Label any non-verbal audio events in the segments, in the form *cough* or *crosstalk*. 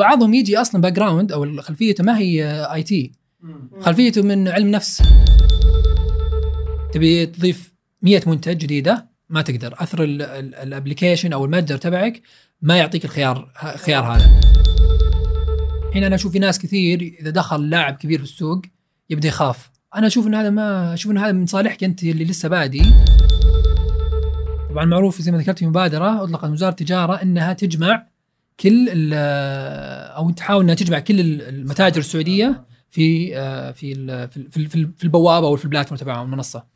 وبعضهم يجي أصلا background أو خلفيته ما هي IT. خلفيته من علم نفس. تبي تضيف 100 منتج جديدة؟ ما تقدر. أثر ال application أو المتجر تبعك ما يعطيك الخيار الخيار هذا. الحين أنا أشوف في ناس كثير إذا دخل لاعب كبير في السوق يبدأ يخاف. أنا أشوف إن هذا ما أشوف إن هذا من صالحك أنت اللي لسه بادي. طبعا معروف زي ما ذكرت في مبادرة أطلقت وزارة التجارة إنها تجمع كل أو تحاول إنها تجمع كل المتاجر السعودية في في في في, في البوابة أو في البلاتفورم تبعهم المنصة.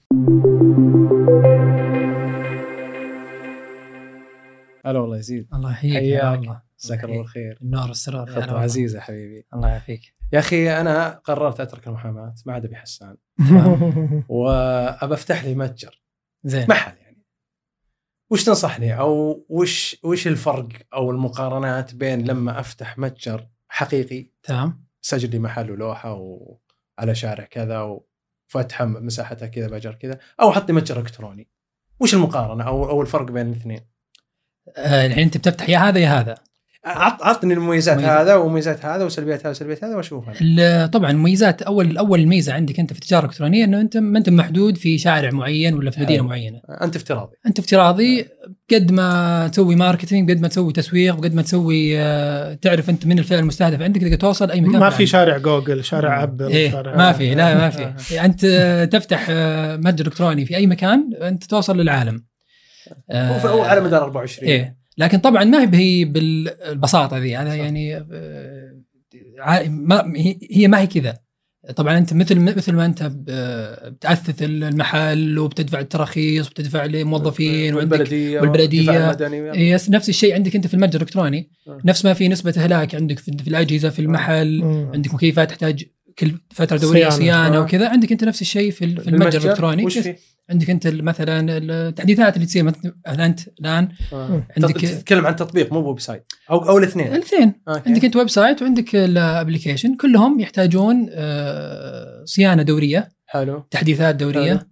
هلا والله يزيد. الله يحييك حياك. الله جزاك الله بالخير النور هلا خطوة. عزيزة حبيبي. الله يعافيك. يا أخي أنا قررت أترك المحاماة ما عاد أبي حسان. *laughs* وأبى أفتح لي متجر. زين. محل وش تنصحني؟ أو وش وش الفرق أو المقارنات بين لما أفتح متجر حقيقي تمام. سجل لي محل ولوحة وعلى شارع كذا وفتحة مساحتها كذا بأجر كذا أو أحط لي متجر إلكتروني. وش المقارنة أو أو الفرق بين الاثنين؟ آه، الحين انت بتفتح يا هذا يا هذا. عطني المميزات مميزات. هذا ومميزات هذا وسلبيات هذا وسلبيات هذا وأشوفها. ال- طبعا مميزات اول أول ميزة عندك أنت في التجارة الإلكترونية إنه أنت ما أنت محدود في شارع معين ولا في مدينة حلو. معينة. أنت افتراضي. أنت افتراضي قد ما تسوي marketing قد ما تسوي تسويق وقد ما تسوي آه، تعرف أنت من الفئة المستهدفة. عندك تقدر توصل أي مكان ما في. شارع جوجل شارع أبل إيه. شارع ما في لا ما في. أنت آه، تفتح آه، متجر إلكتروني في أي مكان أنت توصل للعالم. آه، هو على مدار 24 إيه. لكن طبعا ما هي بالبساطة ذي أنا يعني آه، ما هي- هي ما هي كذا طبعا أنت مثل مثل ما أنت بتأثث المحل وبتدفع التراخيص وبتدفع لموظفين والبلديه والبلدية. والدفاع المدني yes نفس الشيء عندك أنت في المتجر الإلكتروني آه. نفس ما في نسبة إهلاك عندك في, في الأجهزة في المحل مم. عندك مكيفات تحتاج كل فترة دورية صيانة. صيانة آه. وكذا عندك أنت نفس الشيء في, ال- في المتجر الإلكتروني وش فيه؟ عندك انت مثلا التحديثات اللي تصير مثلا انت الآن آه. عندك- تت- تتكلم عن تطبيق مو website. أو أو الاثنين. الاثنين. okay. عندك انت website وعندك ال application. كلهم يحتاجون آه، صيانة دورية. حلو. تحديثات حلو. دوريه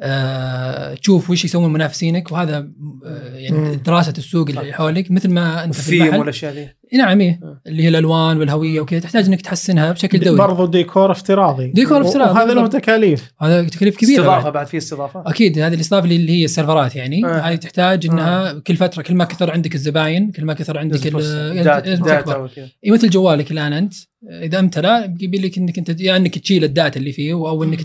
آه، تشوف وش يسوون منافسينك وهذا آه، يعني. دراسة السوق اللي حولك مثل ما أنت في المحل. والأشياء ذي. نعم إيه. آه. اللي هي الألوان والهوية وكذا تحتاج إنك تحسنها بشكل دوري برضو ديكور افتراضي ديكور افتراضي، وهذا له. تكاليف هذا تكاليف كبيرة استضافة بعد. بعد في استضافة أكيد هذه الاستضافه اللي هي السيرفرات يعني آه. هذه تحتاج إنها كل فترة كل ما كثر عندك الزباين كل ما كثر عندك ال- data لازم data تكبر. وكذا إيه مثل جوالك الآن أنت إذا امتلأ يبي لك إنك أنت يا إنك تشيل ال data اللي فيه أو إنك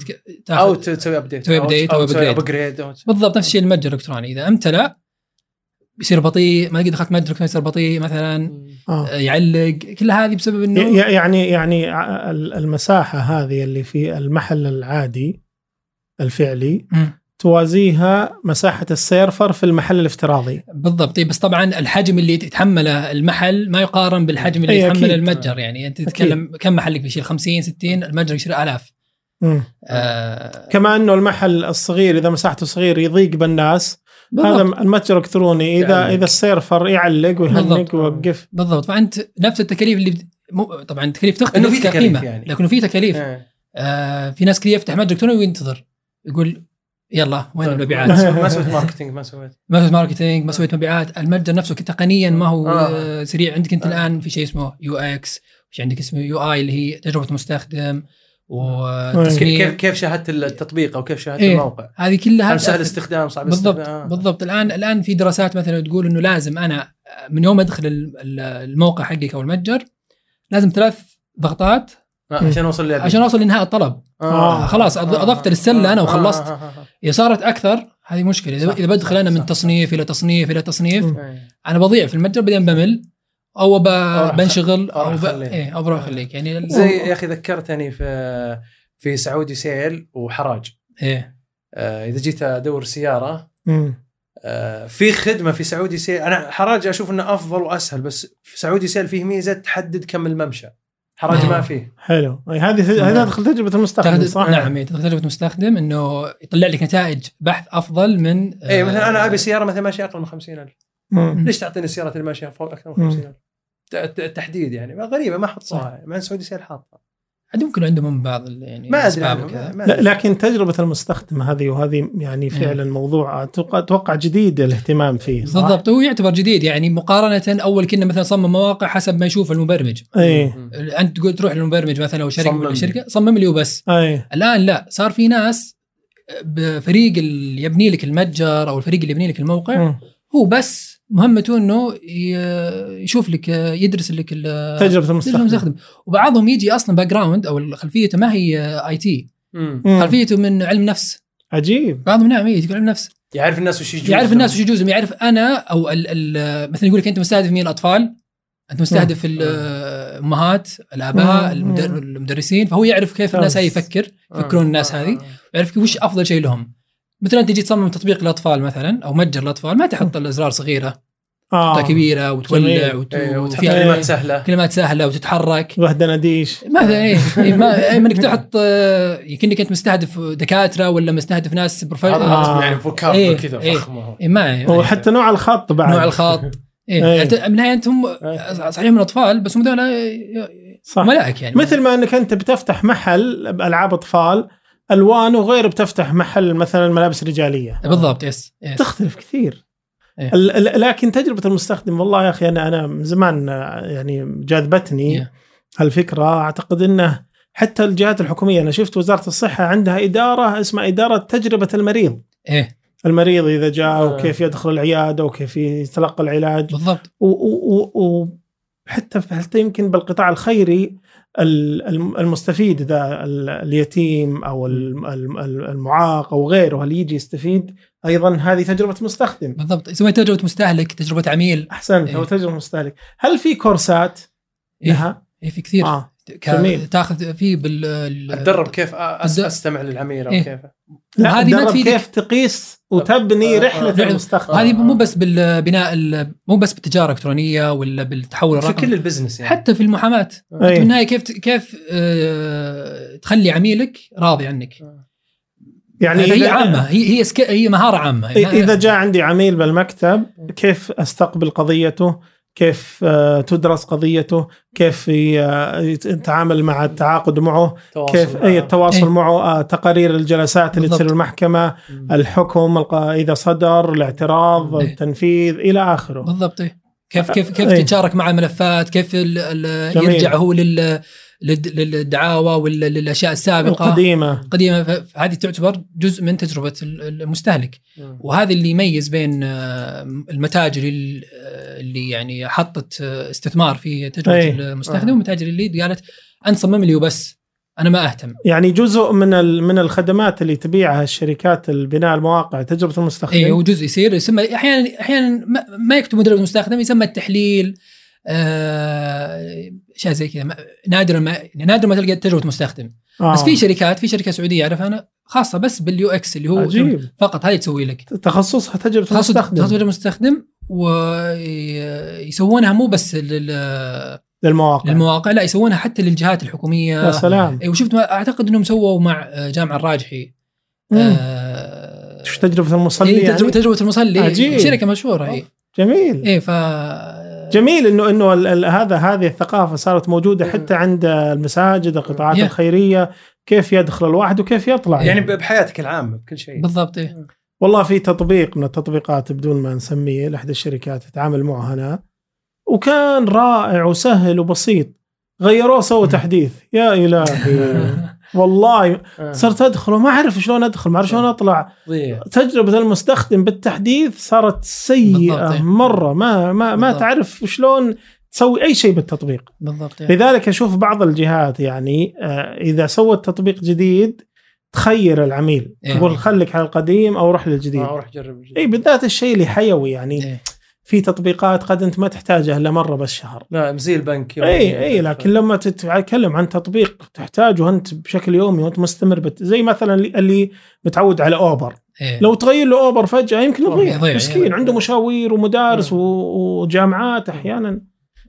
تاخذ أو تسوي update تسوي أو upgrade. upgrade بالضبط نفس الشيء المتجر الإلكتروني إذا امتلأ بيصير بطيء ما قد دخلت متجر الكتروني يصير بطيء مثلا آه. آه، يعلق كل هذه بسبب إنه يعني يعني المساحة هذه اللي في المحل العادي الفعلي مم. توازيها مساحة ال server في المحل الافتراضي. بالضبط. إيه، بس طبعا الحجم اللي يتحمله المحل ما يقارن بالحجم اللي إيه، يتحمله أكيد. المتجر. يعني أنت تتكلم كم محلك بيشيل؟ 50 60 المتجر يشيل آلاف. آه. كما إنه المحل الصغير إذا مساحته صغير يضيق بالناس هذا بالضبط المتجر الإلكتروني اذا يعلق. إذا ال server يعلق. ويهنق ويوقف بالضبط فأنت نفس التكاليف اللي مو طبعا التكاليف تختلف إنه في تكاليف يعني. لكنه في تكاليف إيه. آه في ناس كثير يفتح متجر الكتروني وينتظر يقول يلا وين طيب، المبيعات؟ ما سويت- ما سويت marketing ما سويت *laughs* ما سويت marketing ما سويت مبيعات المتجر نفسه تقنيا ما هو آه. آه. سريع عندك أنت آه. الآن في شيء اسمه UX وش عندك اسمه يو اي اللي هي تجربة المستخدم كيف وتصميم كيف شاهدت التطبيق أو كيف شاهدت إيه. الموقع؟ هذه كلها هل سهل استخدام؟ صعب بالضبط استخدام؟ آه. بالضبط. الان الآن في دراسات مثلا تقول إنه لازم أنا من يوم أدخل ال- ال- الموقع حقك أو المتجر لازم ثلاث ضغطات آه، عشان أوصل لي عشان أوصل لانهاء الطلب. آه. خلاص أض- أضفت للسله أنا وخلصت. آه، آه، آه، إذا صارت أكثر هذه مشكلة. اذا بدخل أنا من تصنيف إلى تصنيف إلى تصنيف. آه. أنا بضيع في المتجر بعدين بمل. أو بنشغل أو ب... إيه أو بروح أخليك. يعني زي يا أخي ذكرتني في في سعودي سيل وحراج. إيه. آه، إذا جيت أدور سيارة مم. آه، في خدمة في سعودي سيل. أنا حراج أشوف إنه أفضل وأسهل بس في سعودي سيل فيه ميزة تحدد كم الممشى. حراج آه. ما فيه. حلو. أي هذه هذه تدخل تجربة المستخدم صح؟ نعم إيه، تاخذ تجربة مستخدم إنه يطلع لك نتائج بحث أفضل من إي آه، مثلا أنا أبي سيارة مثلا ماشية أقل من 50000 مم. ليش تعطيني السيارات اللي ماشية فوق أكثر من مم. 50000 ت- ت- التحديد يعني. غريبة ما حطوها. مع إن سعودي سيل حاطها. عاد ممكن عندهم بعض يعني ما أدري. لكن تجربة المستخدم هذه وهذه يعني فعلا موضوع أتوقع جديد الاهتمام فيه صح؟ بالضبط. هو يعتبر جديد يعني مقارنة أول كنا مثلا صمم مواقع حسب ما يشوف المبرمج. اي. أنت تقول تروح للمبرمج مثلا أو شركة صمم. ولا. شركة صمم لي وبس. اي الآن لا صار في ناس بفريق اللي يبني لك المتجر أو الفريق اللي يبني لك الموقع مم. هو بس مهمته انه يشوف لك يدرس لك ال- تجربة تجربة المستخدم. المستخدم. وبعضهم يجي أصلا background أو خلفيته ما هي IT. خلفيته من علم نفس. عجيب. بعضهم نعم يجي يقول علم نفس. يعرف الناس وش يجوز. يعرف. الناس وش يجوزهم يعرف أنا أو ال ال مثلا يقول لك أنت مستهدف مين؟ الأطفال. أنت مستهدف الأمهات الآباء المدرسين. فهو يعرف كيف الناس هاي يفكر يفكرون الناس هذه. يعرف كيف وش أفضل شيء لهم. مثلا أنت تجي تصمم تطبيق للاطفال مثلا أو متجر للاطفال ما تحط الأزرار صغيرة آه تحطها كبيرة وتولع. وت... إيه، وتحط وفيها إيه. كلمات سهلة كلمات سهلة وتتحرك وحده نديش ما إيه إيه، ما إيه، إنك تحط آه، يمكنك أنت مستهدف دكاترة ولا مستهدف ناس بروفايل آه. يعني فوكاب إيه، كذا. فخمه إيه ما إيه. وحتى نوع الخط بعد نوع الخط إيه إيه. يعني من النهايه أنتم صحيح من اطفال بس هم ملائك يعني مثل ما أنك أنت بتفتح محل بألعاب أطفال ألوان وغير بتفتح محل مثلا ملابس رجالية بالضبط يس, يس. تختلف كثير إيه. لكن تجربة المستخدم والله يا أخي أنا أنا من زمان يعني جاذبتني. هالفكرة أعتقد إنه حتى الجهات الحكومية أنا شفت وزارة الصحة عندها إدارة اسمها إدارة تجربة المريض إيه المريض إذا جاء آه. وكيف يدخل العيادة وكيف يتلقى العلاج بالضبط وحتى حتى يمكن بالقطاع الخيري ال- الم- المستفيد إذا ال- اليتيم أو الم- الم- المعاق أو غيره اللي يجي يستفيد أيضا هذه تجربة مستخدم. بالضبط. يسوي تجربة مستهلك تجربة عميل. أحسنت إيه. أو تجربة مستهلك. هل في كورسات؟ إيه. لها؟ إيه في كثير. ك- جميل. تاخذ في بال ال- أتدرب كيف أستمع للعميل أو إيه. كيف لا هذه ما تدرب تفيدك. كيف تقيس وتبني آه، آه، رحلة رحلة. المستخدم هذه آه. مو بس بالبناء ال- مو بس بالتجارة الإلكترونية ولا بالتحول في الرقمي كل البزنس يعني حتى في المحاماة أنت أي. في النهاية كيف كيف آه، تخلي عميلك راضي عنك يعني هي عامة هي هي سك... هي مهارة عامة إذا جاء عندي عميل بالمكتب كيف أستقبل قضيته كيف آه، تدرس قضيته كيف آه، يتعامل مع التعاقد معه تواصل كيف معه. أي التواصل إيه. معه آه، تقارير الجلسات اللي. تصير المحكمة مم. الحكم إذا صدر الاعتراض إيه. التنفيذ إلى آخره بالضبط إيه. كيف كيف كيف إيه. تتشارك مع الملفات كيف ال ال جميل. يرجع هو لل للدعاوى ولا للأشياء السابقة القديمة القديمة ف- هذه تعتبر جزء من تجربة ال- المستهلك مم. وهذا اللي يميز بين آه، المتاجر اللي يعني حطت آه، استثمار في تجربة أي. المستخدم آه. والمتاجر اللي قالت أنت صمم لي وبس أنا ما أهتم يعني جزء من من الخدمات اللي تبيعها الشركات البناء المواقع تجربة المستخدم اي هو جزء يصير يسمى أحيانا أحيانا ما- يكتبوا تجربة المستخدم يسمى التحليل اشياء زي كذا. نادرا ما يعني نادرا ما تلقى تجربة مستخدم. آه. بس في شركات في شركة سعودية اعرفها أنا؟ خاصة بس بال UX اللي هو عجيب. فقط هذه تسوي لك. تخصصها تجربة تخصص المستخدم. تخصص المستخدم ويسوونها مو بس لل- للمواقع. للمواقع لا يسوونها حتى للجهات الحكومية. يا سلام. إيه، وشفت ما أعتقد إنهم سووا مع جامع الراجحي. آه، تجربة المصلي إيه يعني؟ تجربة تجربه المصلي. عجيب. شركة مشهورة هي جميل. إيه ف جميل انه إنه ال- ال- هذا هذه الثقافة صارت موجودة حتى عند المساجد القطاعات Yeah. الخيرية كيف يدخل الواحد وكيف يطلع. يعني ب- بحياتك العامة بكل شيء. بالضبط إيه. والله في تطبيق من التطبيقات بدون ما نسميه لاحدى الشركات تتعامل معه أنا وكان رائع وسهل وبسيط. غيروه سووا تحديث. يا إلهي. *laughs* والله آه. صرت أدخل وما أعرف شلون أدخل ما أعرف شلون أطلع ضيع تجربة المستخدم بالتحديث صارت سيئة إيه. مرة ما ما ما. تعرف شلون تسوي أي شيء بالتطبيق بالضبط إيه. لذلك أشوف بعض الجهات يعني آه، إذا سوت تطبيق جديد تخير العميل إيه. تقول خليك على القديم أو روح للجديد آه، روح جرب الجديد. اي بالذات الشيء اللي حيوي يعني إيه. في تطبيقات قد أنت ما تحتاجها إلا مرة بالشهر لا زي البنك إي إي لكن لما تتكلم عن تطبيق تحتاجه أنت بشكل يومي وأنت مستمر بت... زي مثلا اللي- متعود على أوبر إيه. لو تغير له أوبر فجأة يمكن يضيع مسكين. عنده مشاوير ومدارس مم. وجامعات أحيانا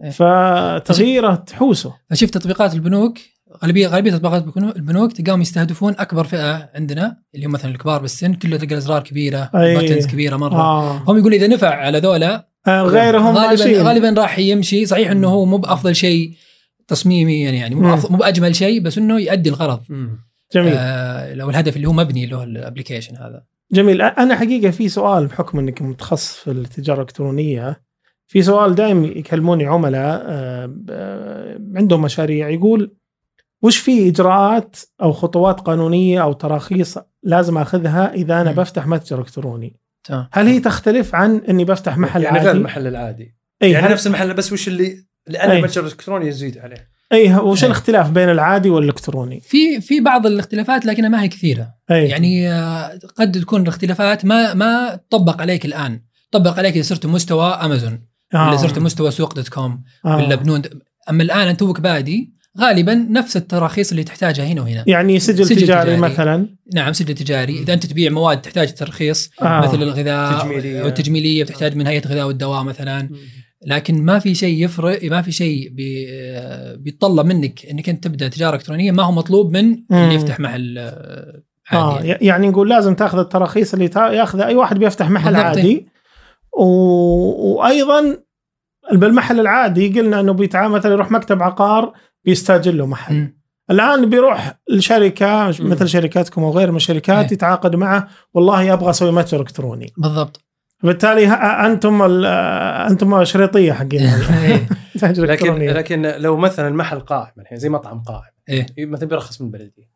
إيه. فتغييره تحوسه فشوف تطبيقات البنوك غالبيه غالبية تطبيقات البنو- البنوك تلقاهم يستهدفون أكبر فئة عندنا اللي هم مثلا الكبار بالسن كله تلقى الازرار كبيرة. buttons كبيرة مرة آه. هم يقول إذا نفع على ذولا آه، غيرهم غالبا ماشيين. غالبا راح يمشي صحيح إنه هو مو بأفضل شيء تصميميا يعني مو مم. بأفضل- مو بأجمل شيء بس إنه يؤدي الغرض جميل آه لو الهدف اللي هو مبني له ال application هذا جميل أنا حقيقة في سؤال بحكم إنك متخصص في التجارة الإلكترونية في سؤال دائما يكلموني عملاء آه، آه، عندهم مشاريع يقول وش في إجراءات أو خطوات قانونية أو تراخيص لازم أخذها إذا أنا مم. بفتح متجر إلكتروني تمام هل هي تختلف عن إني بفتح محل يعني غير عادي المحل العادي إي يعني هل- نفس المحل بس وش اللي أي. المتجر الإلكتروني يزيد عليه إي وش أي. الاختلاف بين العادي والإلكتروني في في بعض الاختلافات لكنها ما هي كثيرة إي يعني آه، قد تكون الاختلافات ما ما تطبق عليك الآن طبق عليك إذا صرت مستوى امازون آه. ولا صرت مستوى سوق dot com آه. ولا بنون أما الآن أنت توك بادي غالبا نفس التراخيص اللي تحتاجها هنا وهنا يعني سجل, سجل تجاري, تجاري. مثلا نعم سجل تجاري إذا أنت تبيع مواد تحتاج ترخيص آه. مثل الغذاء تجميلية. أو التجميلية بتحتاج من هيئة الغذاء والدواء مثلا لكن ما في شيء يفرق ما في شيء بي بيتطلب منك إنك أنت تبدأ تجارة إلكترونية ما هو مطلوب من. اللي يفتح محل آه، آه عادي يعني. ي- يعني نقول لازم تاخذ التراخيص اللي تا- ياخذها أي واحد بيفتح محل بالضبط. عادي و... وأيضا بالمحل العادي قلنا إنه بيتعامل مثلا يروح مكتب عقار بيستاجر له محل مم. الآن بيروح لشركه مثل شركاتكم أو غير من الشركات إيه. يتعاقد معه والله أبغى أسوي متجر إلكتروني بالضبط بالتالي أنتم ال- أنتم شريطية حقين *laughs* إيه. لكن لكن لو مثلا محل قائم الحين زي مطعم قائم إيه. مثلا بيرخص من البلديه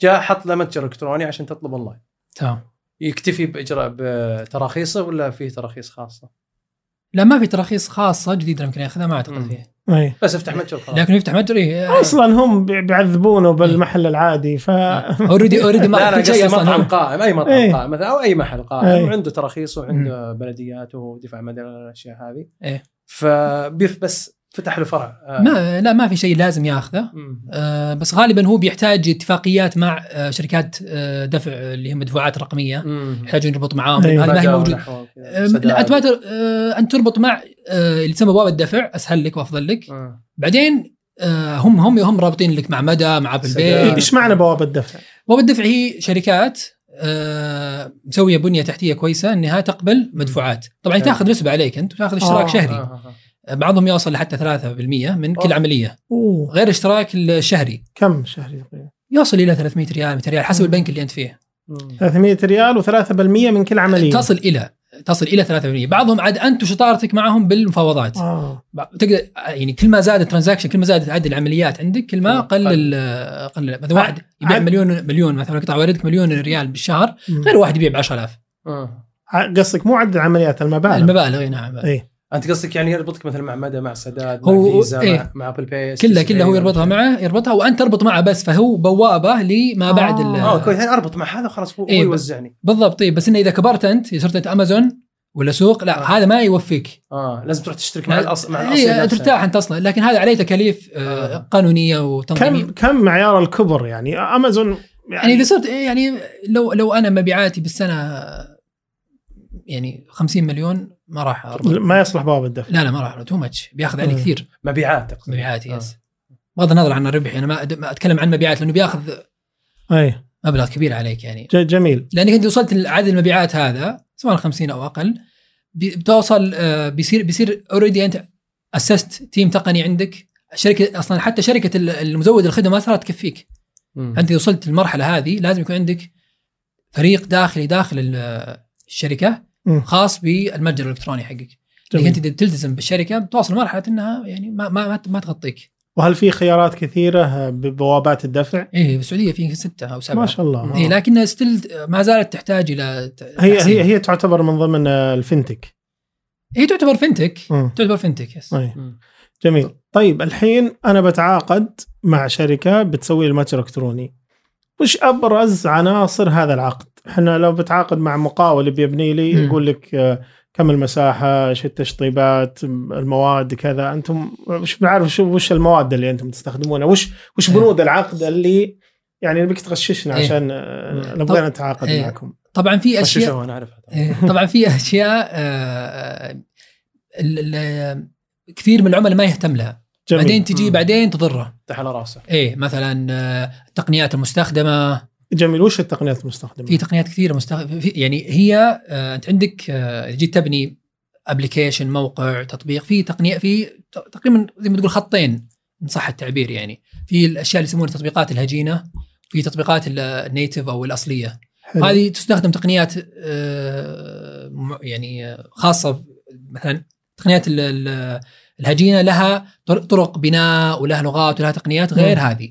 جاء حط له متجر إلكتروني عشان تطلب أونلاين تمام يكتفي بإجراء بتراخيصه ولا فيه تراخيص خاصة؟ لا ما في تراخيص خاصة جديدة يمكن ياخذها ما أعتقد مم. فيه أي. بس افتح متجر خلاص لكن يفتح متجر إيه. أصلا هم بي- بيعذبونه بالمحل العادي ف already already ما لا شيء أصلا مطعم. قائم أي مطعم إيه. قائم مثلا أو أي محل قائم إيه. وعنده تراخيص وعنده بلديات ودفاع مدني الأشياء هذه إيه. فبيف بس فتح له فرع آه. ما لا ما في شيء لازم ياخذه. آه بس غالبا هو بيحتاج اتفاقيات مع آه شركات آه دفع اللي هي مدفوعات رقمية. يحتاجون يربط معاهم أي. هذه ما هي رجاء موجوده آه،. لا انت ما تر- آه أنت تربط مع آه اللي تسمى بوابة الدفع أسهل لك وأفضل لك آه. بعدين آه هم هم هم رابطين لك مع مدى مع أبل. باي إيش معنى بوابة الدفع؟ بوابة الدفع هي شركات آه مسوية بنية تحتية كويسة إنها تقبل مدفوعات طبعا. تاخذ نسبة عليك أنت وتاخذ اشتراك آه. شهري آه. آه. بعضهم يوصل لحتى 3% من كل أوه. عملية. أوه. غير الاشتراك الشهري. كم شهري تقريبا؟ يوصل إلى 300 ريال 200 ريال حسب البنك اللي أنت فيه. مم. 300 ريال و3% من كل عملية. تصل إلى تصل إلى 3% بعضهم عاد أنت وشطارتك معهم بالمفاوضات. آه. تقدر يعني كل ما زاد ال transaction كل ما زادت عدد العمليات عندك كل ما قل قل. ال- قل مثلا واحد يبيع مليون مليون مثلا قطع واردك مليون ريال بالشهر. غير واحد يبيع ب 10000 آه. قصدك مو عدد العمليات المبالغ. المبالغ نعم. إي. أنت قصدك يعني يربطك مثلا مع مدى مع سداد هو- مع فيزا إيه. مع, مع ابل باي كلها كلها هو يربطها معه يربطها وأنت تربط معه بس فهو بوابة لما بعد ال- آه كويس يعني أربط مع هذا خلاص هو, إيه، هو يوزعني بالضبط طيب بس إنه إذا كبرت أنت صرت أنت امازون ولا سوق لا آه. هذا ما يوفيك آه لازم تروح تشترك مع الاصل مع الاصل إيه. ترتاح أنت أصلا لكن هذا عليه تكاليف آه. آه. قانونية وتنظيمية كم كم معيار الكبر يعني امازون يعني إذا صرت يعني لو لو أنا مبيعاتي بالسنة يعني 50 مليون ما راح ما يصلح بوابه الدفع لا لا ما راح too much بياخذ علي مم. كثير. مبيعات تقصد مبيعاتي آه. yes بغض النظر عن الربح أنا ما أد- ما أتكلم عن مبيعات لأنه بياخذ أي. مبلغ كبير عليك يعني. جميل. لأنك أنت وصلت لعدد المبيعات هذا سواء 50 أو أقل بتوصل آه، بيصير بيصير already أنت اسست team تقني عندك. الشركة أصلا حتى شركة ال- المزود الخدمة ما صارت تكفيك. أنت اذا وصلت للمرحلة هذه لازم يكون عندك فريق داخلي داخل ال- الشركة. خاص بالمتجر الإلكتروني حقك جميل. أنت اذا تلتزم بالشركة بتوصل مرحله إنها يعني ما ما ما, تغطيك وهل في خيارات كثيرة ببوابات الدفع؟ إيه بالسعودية في ستة أو سبعة ما شاء الله إيه آه. لكنها still ما زالت تحتاج إلى هي. هي هي تعتبر من ضمن آه، ال fintech هي تعتبر fintech مم. تعتبر fintech yes. مم. جميل طيب الحين أنا بتعاقد مع شركة بتسوي المتجر الإلكتروني وش أبرز عناصر هذا العقد؟ إحنا لو بتعاقد مع مقاول بيبني لي. يقول لك آه، كم المساحة، إيش التشطيبات، المواد كذا، أنتم وش بنعرف شو وش المواد اللي أنتم تستخدمونها؟ وش وش إيه. بنود العقد اللي يعني نبيك تغششنا إيه. عشان آه، نبغى نتعاقد إيه. معكم طبعا في أشياء أنا أعرفها إيه، طبعا في أشياء آه، كثير من العملاء ما يهتم لها جميل. بعدين تجي. بعدين تضره على راسه. إيه مثلا آه، التقنيات المستخدمة. جميل. وش التقنيات المستخدمة؟ في تقنيات كثيرة مستخدمه يعني هي آه، أنت عندك آه، جيت تبني ابلكيشن موقع تطبيق. في تقنيه في تقريبا زي ما تقول خطين إن صح التعبير يعني. في الأشياء اللي يسمونها التطبيقات الهجينة في تطبيقات ال- النيتف أو الأصلية. حلو. هذه تستخدم تقنيات يعني خاصة مثلا تقنيات الهجينة لها طر- طرق بناء ولها لغات ولها تقنيات غير مم. هذه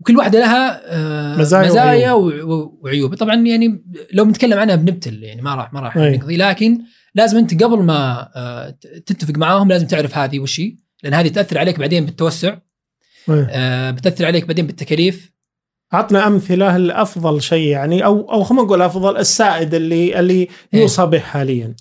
وكل واحدة لها آه، مزايا مزايا وعيوب. وعيوب طبعا يعني لو بنتكلم عنها بنبتل يعني ما راح ما راح. نقضي لكن لازم أنت قبل ما آه، تتفق معاهم لازم تعرف هذه وش هي لأن هذه تأثر عليك بعدين بالتوسع. آه، بتأثر عليك بعدين بالتكاليف عطنا أمثلة لافضل شيء يعني أو أو خلينا نقول أفضل السائد اللي اللي. يوصى به حاليا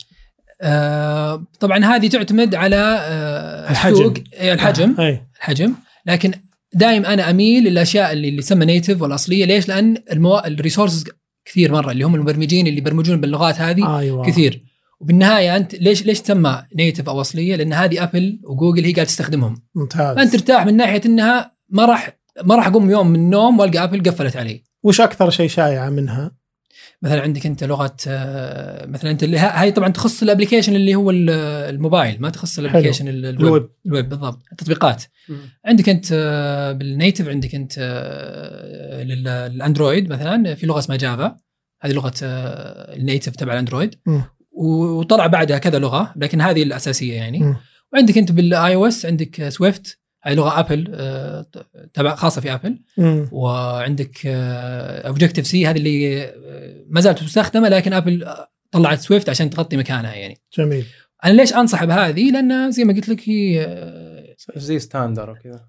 آه، طبعا هذه تعتمد على آه، الحجم. السوق. إيه، الحجم. أي. الحجم. لكن دائم أنا أميل للأشياء اللي اللي تسمى native والأصلية. ليش؟ لأن المو... ال resources كثير مرة اللي هم المبرمجين اللي يبرمجون باللغات هذه أيوه. كثير. وبالنهاية أنت ليش ليش تسمى native أو أصلية؟ لأن هذه ابل وجوجل هي قاعدة تستخدمهم. ممتاز. فأنت ترتاح من ناحية إنها ما راح ما راح أقوم يوم من النوم وألقى ابل قفلت علي. وش أكثر شيء شائع منها؟ مثلا عندك أنت لغة آه، مثلا أنت اللي هاي طبعا تخص ال application اللي هو ال- الموبايل ما تخص ال application ال- ال web. ال web. بالضبط. التطبيقات. عندك أنت آه، بال native عندك أنت آه، لل- للأندرويد مثلا في لغة اسمها جافا. هذه لغة ال native تبع الأندرويد. مم. وطلع بعدها كذا لغة لكن هذه الأساسية يعني. مم. وعندك أنت بال iOS عندك سويفت. لغة ابل آه، تبع خاصة في ابل مم. وعندك اوبجكتيف سي هذه اللي آه، ما زالت مستخدمة لكن ابل آه، طلعت سويفت عشان تغطي مكانها يعني. جميل. أنا ليش انصح بهذه؟ لأن زي ما قلت لك هي آه، زي standard وكذا.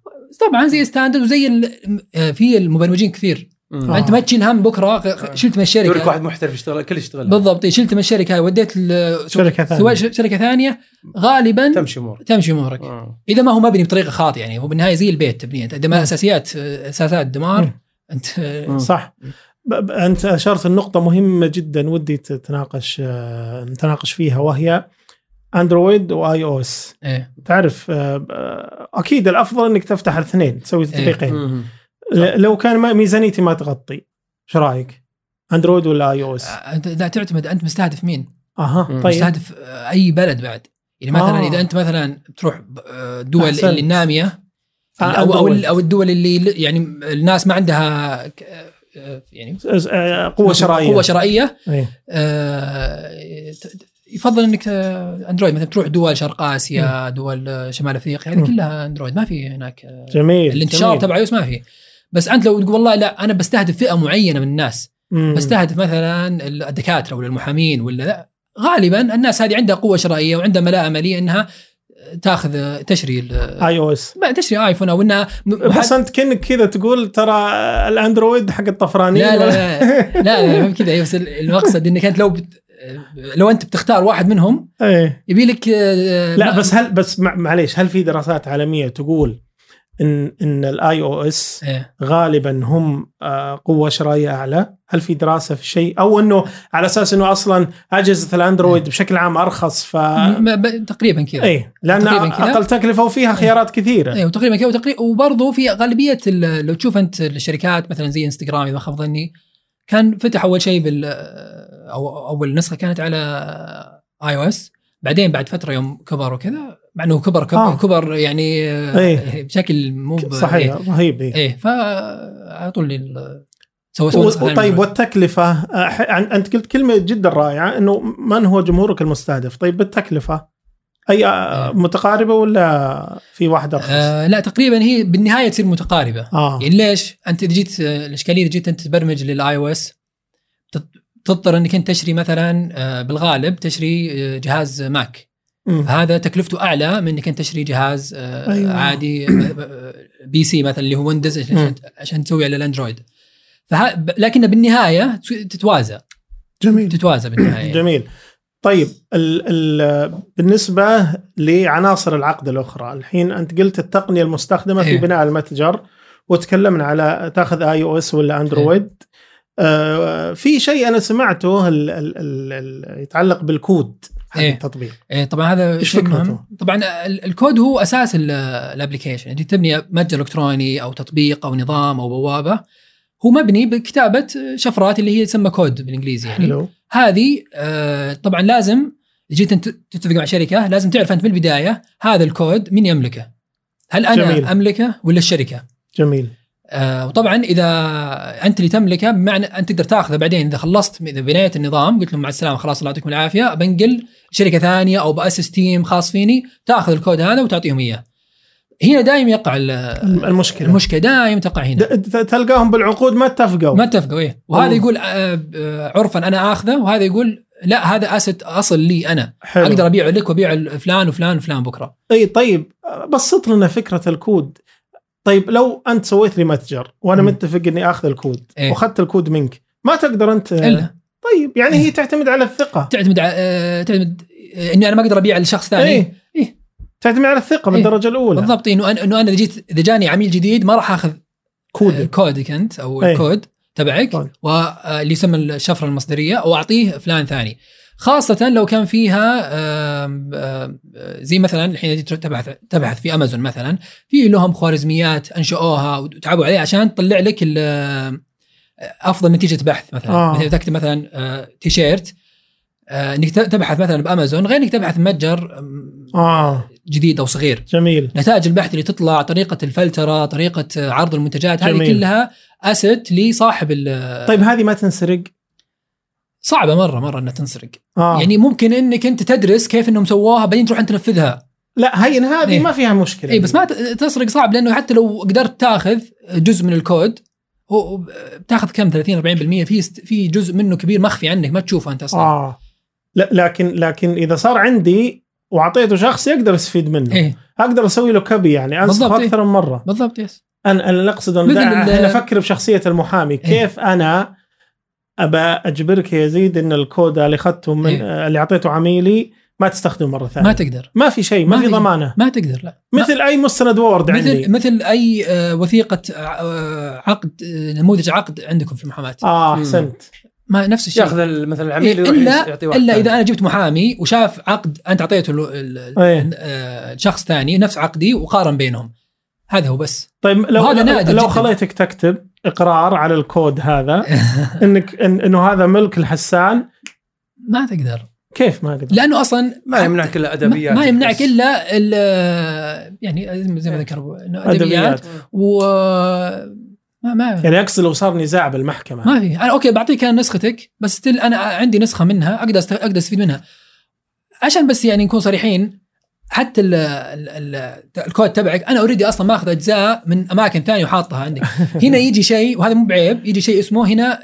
طبعا زي standard وزي ال- آه، في المبرمجين كثير. آه. فأنت ما تشيل هم بكرة شلت من يقول لك الشركة واحد محترف يشتغل الكل يشتغل بالضبط شلت من الشركة هاي وديت ال- شركة ثانية. سواء ش- شركة ثانية غالبا تمشي أمورك تمشي أمورك آه. إذا ما هو مبني بطريقة خاطئة يعني هو بالنهاية زي البيت تبنيه إذا ما مم. أساسيات أساسات دمار. انت. صح أنت أشرت النقطة مهمة جدا ودي تتناقش آه، نتناقش فيها وهي Android و iOS إيه تعرف آه، آه، أكيد الأفضل إنك تفتح الاثنين تسوي تطبيقين مم. لو كان ما ميزانيتي ما تغطي إيش رأيك؟ Android ولا iOS؟ انت لا تعتمد أنت مستهدف مين؟ أها. طيب مستهدف آه، أي بلد بعد يعني مثلا آه. إذا أنت مثلا تروح آه، دول أحسنت. اللي الناميه آه، أو أو. أو الدول اللي يعني الناس ما عندها يعني قوة شرائيه قوة شرائيه. آه، ت- يفضل إنك Android مثلا تروح دول شرق آسيا دول آه، شمال أفريقيا مم. كلها Android ما في هناك جميل الانتشار. تبع iOS ما في بس أنت لو تقول والله لا أنا بستهدف فئة معينة من الناس. مم. بستهدف مثلا الدكاترة ولا المحامين ولا لا. غالبا الناس هذه عندها قوة شرائية وعندها ملاءه مالية إنها تأخذ تشري iOS تشري iPhone أو إنها بس أنت كأنك كذا تقول ترى ال Android حق الطفرانين لا لا لا لا, لا, كذا. بس المقصد إنك أنت لو بت لو أنت بتختار واحد منهم إيه. يبي لك آه، لا بس هل بس مع- معليش هل في دراسات عالمية تقول إن إن ال iOS إيه. غالبا هم آه، قوة شرائية أعلى؟ هل في دراسة في شيء أو إنه على أساس إنه أصلا أجهزة ال Android بشكل عام أرخص ف تقريبا كذا إيه لأن. أقل تكلفة وفيها خيارات كثيرة أيوه تقريبا كذا وتقريبا وبرضه في غالبية ال- لو تشوف أنت الشركات مثلا زي انستغرام إذا ما خاب ظني كان فتح أول شيء بال أو أول نسخة كانت على اي أو اس بعدين بعد فترة يوم كبر وكذا مع إنه كبر كبر, آه. آه. كبر يعني إيه. آه بشكل مو صحيح إيه, رهيب إيه. إيه فعلى طول سوى سوى طيب. والتكلفة آه، أنت قلت كلمة جدا رائعة إنه من هو جمهورك المستهدف طيب بالتكلفة اي آه، إيه. متقاربة ولا في واحدة أرخص؟ آه لا تقريبا هي بالنهاية تصير متقاربة آه يعني ليش؟ أنت إذا جيت آه، الإشكالية إذا جيت أنت تبرمج لل iOS تضطر إنك أنت تشتري مثلا آه، بالغالب تشتري آه، جهاز Mac. هذا تكلفته أعلى من إنك أنت تشتري جهاز آه، أيوة. عادي آه، PC مثلا اللي هو Windows عشان. عشان تسوي على ال Android. فه... لكن بالنهاية تتوازى. جميل. تتوازى بالنهاية. *clears throat* جميل. طيب ال ال بالنسبة لعناصر العقد الأخرى الحين أنت قلت التقنية المستخدمة في إيه. بناء المتجر وتكلمنا على تأخذ iOS ولا Android. آه في شيء أنا سمعته ال ال ال يتعلق بالكود. حق إيه. التطبيق إيه طبعا هذا شيء فكرته؟ طبعا ال- الكود هو أساس ال- ال application انت تبني متجر إلكتروني أو تطبيق أو نظام أو بوابة هو مبني بكتابة شفرات اللي هي تسمى كود بالإنجليزي يعني حلو هذه آه، طبعا لازم جيت أنت تتفق مع شركة لازم تعرف أنت بالبداية هذا الكود مين يملكه؟ هل أنا. جميل. أملكه ولا الشركة؟ جميل آه، وطبعا إذا أنت اللي تملكه بمعنى أنت تقدر تاخذه بعدين. إذا خلصت إذا بنيت النظام قلت لهم مع السلامة خلاص الله يعطيكم العافية بنقل شركة ثانية أو بأسس team خاص فيني تأخذ الكود هذا وتعطيهم إياه. هنا دائما يقع ال- المشكلة. المشكلة دائما تقع هنا. تلقاهم بالعقود ما اتفقوا. ما اتفقوا إيه. وهذا والله. يقول آه، آه، عرفت أنا آخذه وهذا يقول لا هذا أصلا لي أنا. حلو. أقدر أبيعه لك وابيع فلان وفلان وفلان بكرة. إي طيب بسط لنا فكرة الكود. طيب لو أنت سويت لي متجر وأنا مم. متفق إني آخذ الكود إيه. وأخذت الكود منك ما تقدر أنت إلا طيب يعني هي تعتمد على الثقة تعتمد ع- آه، تعتمد آه، إني أنا ما أقدر أبيع لشخص ثاني إيه إيه. تعتمد على الثقة إيه. بالدرجه الأولى بالضبط إنه أنا إنه أنا إذا جيت إذا جاني عميل جديد ما راح آخذ كود آه، كودك أنت أو إيه. الكود تبعك طيب. واللي يسمى الشفرة المصدرية وأعطيه فلان ثاني خاصة لو كان فيها زي مثلا الحين تبحث تبحث في امازون مثلا في لهم خوارزميات انشأوها وتعبوا عليها عشان تطلع لك ال- أفضل نتيجة بحث مثلا. آه. مثلا تكتب مثلا آه، تيشيرت آه، إنك تبحث مثلا بأمازون غير إنك تبحث متجر آم، آه. جديد أو صغير. جميل. نتائج البحث اللي تطلع طريقة الفلترة طريقة عرض المنتجات هذه جميل. كلها اسيت لصاحب ال- طيب هذه ما تنسرق؟ صعبة مرة مرة إنها تنسرق. آه. يعني ممكن إنك أنت تدرس كيف إنهم سووها بعدين تروح أنت تنفذها. لا هين هذه إيه. ما فيها مشكلة. اي بس ما تسرق صعب لأنه حتى لو قدرت تاخذ جزء من الكود هو بتاخذ كم؟ 30 40% في في جزء منه كبير مخفي عنك ما تشوفه أنت أصلا. آه. لا لكن لكن إذا صار عندي وأعطيته شخص يقدر يستفيد منه. إيه. أقدر أسوي له copy يعني بالضبط، إيه. أكثر من مرة. بالضبط yes. أنا أنا اللي اقصد إحنا أفكر بشخصية المحامي كيف أنا ابى أجبرك يا يزيد إن الكود اللي أخذته من إيه. اللي أعطيته عميلي ما تستخدمه مرة ثانية ما تقدر ما في شيء ما, ما في ضمانة ما تقدر لا ما- مثل أي مستند Word عندي مثل مثل أي آه، وثيقة آه، عقد آه، نموذج عقد عندكم في المحاماة آه. أحسنت ما نفس الشيء يأخذ ال- مثلا إيه، العميل يروح الا يعطي واحد إلا ثاني. إذا أنا جبت محامي وشاف عقد أنت أعطيته إيه. آه، شخص ثاني نفس عقدي وقارن بينهم هذا هو بس طيب لو لو, نادر لو. خليتك تكتب إقرار على الكود هذا. *laughs* إنك إن إنه هذا ملك الحسان. ما تقدر. كيف ما أقدر لأنه أصلا ما يمنعك إلا أدبيات. ما يمنعك. إلا ال- يعني زي ما ذكروا إنه أدبيات. أدبيات. و ما ما يعني اقصد لو صار نزاع بالمحكمة. ما في. أنا okay بعطيك أنا نسختك بس تل أنا عندي نسخة منها أقدر أقدر أستفيد منها. عشان بس يعني نكون صريحين حتى ال ال ال الكود تبعك أنا already أصلا ماخذ أجزاء من أماكن ثانية وحاطها عندك. *laughs* هنا يجي شيء وهذا مو بعيب يجي شيء اسمه هنا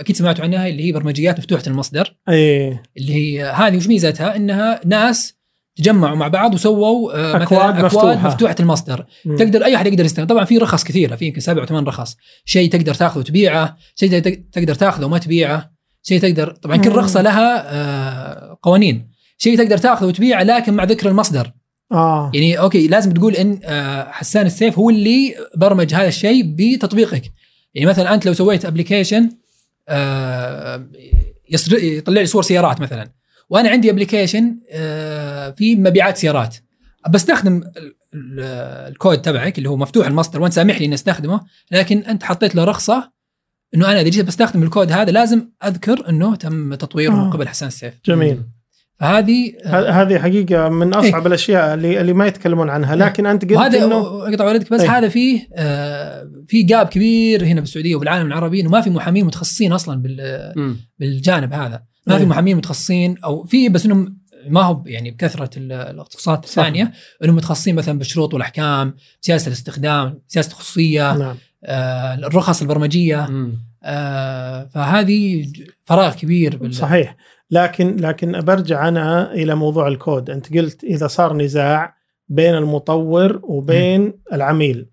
أكيد سمعتوا عنها اللي هي برمجيات مفتوحة المصدر. إيه. اللي هي هذه وش ميزتها؟ إنها ناس تجمعوا مع بعض وسووا آه، مثلا أكواد أكواد مفتوحة. مفتوحة, المصدر. مم. تقدر أي أحد يقدر يستخدم. طبعا في رخص كثيرة في يمكن سبع وثمان رخص. شيء تقدر تاخذه وتبيعه شيء تق- تقدر تاخذه وما تبيعه. شيء تقدر طبعا كل. رخصة لها آه، قوانين. شيء تقدر تاخذه وتبيعه لكن مع ذكر المصدر. آه. يعني okay لازم تقول إن آه، حسان السيف هو اللي برمج هذا الشيء بتطبيقك. يعني مثلا أنت لو سويت application يطلع لي صور سيارات مثلا. وأنا عندي application في مبيعات سيارات. بستخدم ال- ال- الكود تبعك اللي هو مفتوح المصدر وأنت سامح لي إني أستخدمه لكن أنت حطيت له رخصة إنه أنا إذا جيت بستخدم الكود هذا لازم أذكر إنه تم تطويره من آه. قبل حسان السيف. جميل. فهذه ه- هذه حقيقة من أصعب الأشياء اللي اللي ما يتكلمون عنها لكن أنت قلت وهذا إنه أقطع عليك بس إيه. هذا فيه آه في gap كبير هنا بالسعودية وبالعالم العربي إنه ما في محامين متخصصين أصلا بال-. بالجانب هذا ما في إيه. محامين متخصصين أو في بس إنهم ما هو يعني بكثرة ال- الاختصاصات. الثانية إنهم متخصصين مثلا بالشروط والأحكام سياسة الاستخدام سياسة الخصوصية نعم آه الرخص البرمجية. آه فهذه فراغ كبير بال... صحيح لكن لكن برجع أنا إلى موضوع الكود. أنت قلت إذا صار نزاع بين المطور وبين العميل.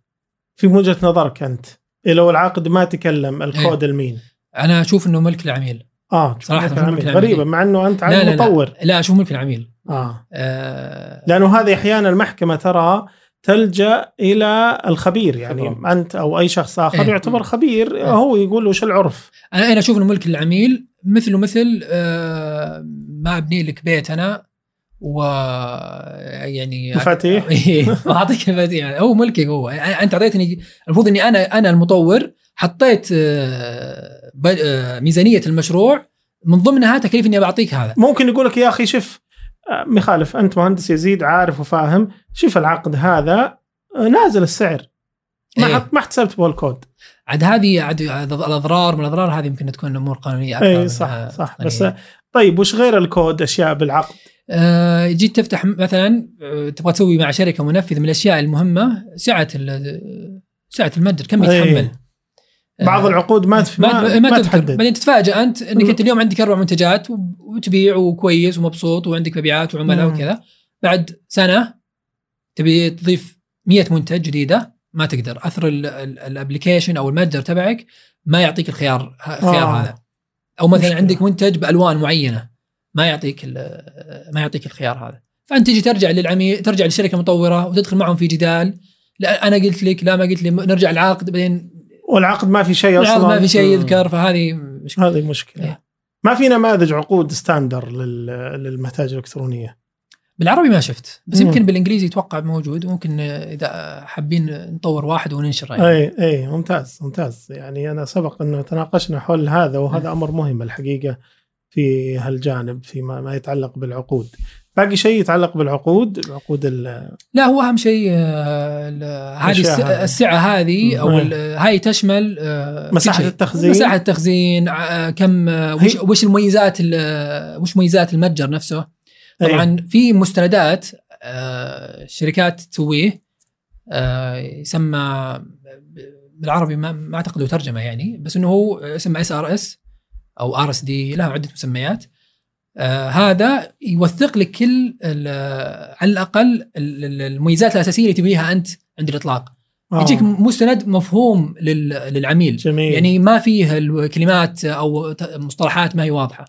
في وجهة نظرك أنت إيه لو العقد ما تكلم الكود المين. أنا أشوف إنه ملك العميل. آه صراحة في العميل. غريبة. مع إنه أنت لا عن لا لا. لا أشوف ملك العميل. آه. آه. لأنه هذه أحيانا المحكمة ترى تلجأ إلى الخبير يعني خبرة. أنت أو أي شخص آخر إيه. يعتبر خبير إيه. هو يقول وش العرف أنا أنا أشوف إنه ملك للعميل مثله مثل آه، ما أبني لك بيت أنا و يعني مفاتيح؟ *laughs* إيه، واعطيك مفاتيح هو ملكك هو أنت اعطيتني المفروض إني أنا أنا المطور حطيت آه، آه، ميزانية المشروع من ضمنها تكليف إني بعطيك هذا ممكن يقول لك يا أخي شوف آه، مخالف. أنت مهندس يزيد عارف وفاهم. شوف العقد هذا آه، نازل السعر. ما إيه. ما حسبت بالكود عاد هذه عاد الأضرار من الأضرار هذه يمكن تكون امور قانونية أكثر اي منها صح صح. بس آه، طيب وش غير الكود أشياء بالعقد؟ آه، جيت تفتح مثلا آه، تبغى تسوي مع شركة منفذ من الأشياء المهمة سعة سعة المتجر كم أي. يتحمل؟ بعض آه، العقود ما ما, ما, ما, ما تذكر تحدد بعدين تتفاجئ أنت إنك. أنت اليوم عندك أربع منتجات وتبيع وكويس ومبسوط وعندك مبيعات وعملاء. وكذا بعد سنة تبي تضيف 100 منتج جديدة ما تقدر أثر ال- ال- الابلكيشن أو المتجر تبعك ما يعطيك الخيار الخيار آه. هذا أو مثلا مشكلة. عندك منتج بألوان معينة ما يعطيك ما يعطيك الخيار هذا فأنت تجي ترجع للعميل ترجع للشركة المطورة وتدخل معهم في جدال لا أنا قلت لك لا ما قلت لي نرجع العقد بعدين والعقد ما في شيء العقد أصلا ما في شيء. يذكر فهذه مشكلة هذه المشكلة إيه. ما في نماذج عقود standard لل- للمتاجر الإلكترونية بالعربي ما شفت بس مم. يمكن بالإنجليزي أتوقع موجود وممكن إذا حابين نطور واحد وننشره يعني. اي اي ممتاز ممتاز يعني أنا سبق انه تناقشنا حول هذا وهذا أمر مهم الحقيقة في هالجانب فيما ما يتعلق بالعقود باقي شيء يتعلق بالعقود العقود ال- لا هو أهم شيء آه، هذه. السعة هذه أو هاي تشمل آه، مساحة. التخزين مساحة التخزين آه، كم وش, وش المميزات ال- وش مميزات المتجر نفسه أي. طبعا في مستندات الشركات تسويه يسمى بالعربي ما, ما أعتقد له ترجمة يعني بس إنه هو اسمه SRS أو RSD له عدة مسميات آه هذا يوثق لك كل ال- على الأقل ال- ال- المميزات الأساسية اللي تبيها أنت عند الإطلاق آه. يجيك مستند مفهوم لل- للعميل جميل يعني ما فيه الكلمات أو مصطلحات ما هي واضحة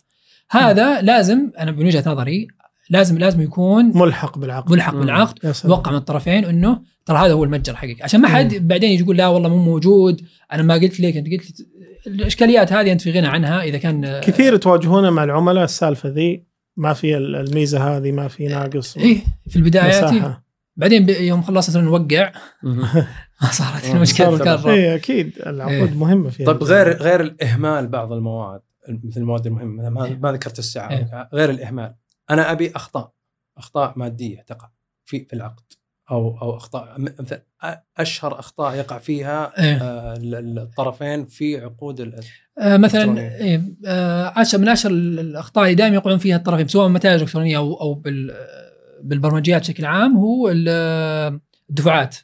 هذا لازم أنا من وجهة نظري لازم لازم يكون ملحق بالعقد ملحق مم. بالعقد. يوقع من الطرفين إنه ترى هذا هو المتجر حقك عشان ما حد. بعدين يجي يقول لا والله مو موجود أنا ما قلت لك أنت قلت لي الإشكاليات هذه أنت في غنى عنها إذا كان كثير تواجهون مع العملاء السالفة ذي. ما في ال- الميزة هذه ما في ناقص إيه في البدايات مساحة. بعدين يوم خلصنا صرنا نوقع. *laughs* ما صارت آه، المشكلة صار- تكرر اي أكيد. العقود إيه. مهمة فيها طيب غير غير الإهمال بعض المواد مثل المواد المهمة ما, إيه. ما ذكرت الساعة. إيه. غير الإهمال. أنا أبي أخطاء أخطاء مادية تقع في في العقد. أو أو أخطاء مثلا أشهر أخطاء يقع فيها إيه. آه، ال- ال- الطرفين في عقود ال- آه مثلا. إيه آه اشهر من اشهر الأخطاء اللي دائما يقعون فيها الطرفين سواء متاجر الكترونيه أو أو بال بالبرمجيات بشكل عام هو ال- الدفعات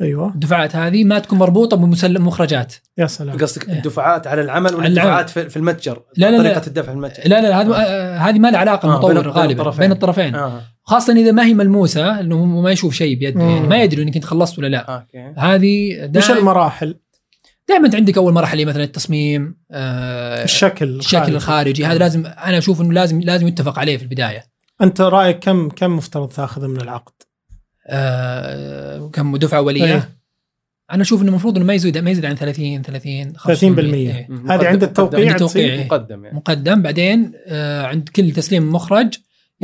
أيوه الدفعات هذه ما تكون مربوطة بمسلم مخرجات يا سلام قصدك إيه. الدفعات على العمل ولا. الدفعات في في المتجر لا، لا، لا. طريقة الدفع في المتجر لا لا هذا آه، هذه ما لها علاقة آه، المطور بين- بين غالبا الطرفين. بين الطرفين آه خاصة إذا ما هي ملموسة إنه هو ما يشوف شيء بيده. يعني ما يدري إنك أنت خلصت ولا لا أوكي هذه وش المراحل؟ دائما انت عندك أول مرحله مثلا التصميم آه الشكل الشكل الخارجي. الخارجي هذا لازم أنا أشوف إنه لازم لازم يتفق عليه في البداية أنت رأيك كم كم مفترض تاخذه من العقد؟ آه كم دفعة اوليه إيه. أنا أشوف إنه المفروض إنه ما يزيد ما يزيد عن 30 30 30% 35%. إيه. مم. هذه عند مقدم- التوقيع عند التوقيع. تصير؟ مقدم يعني مقدم بعدين آه عند كل تسليم مخرج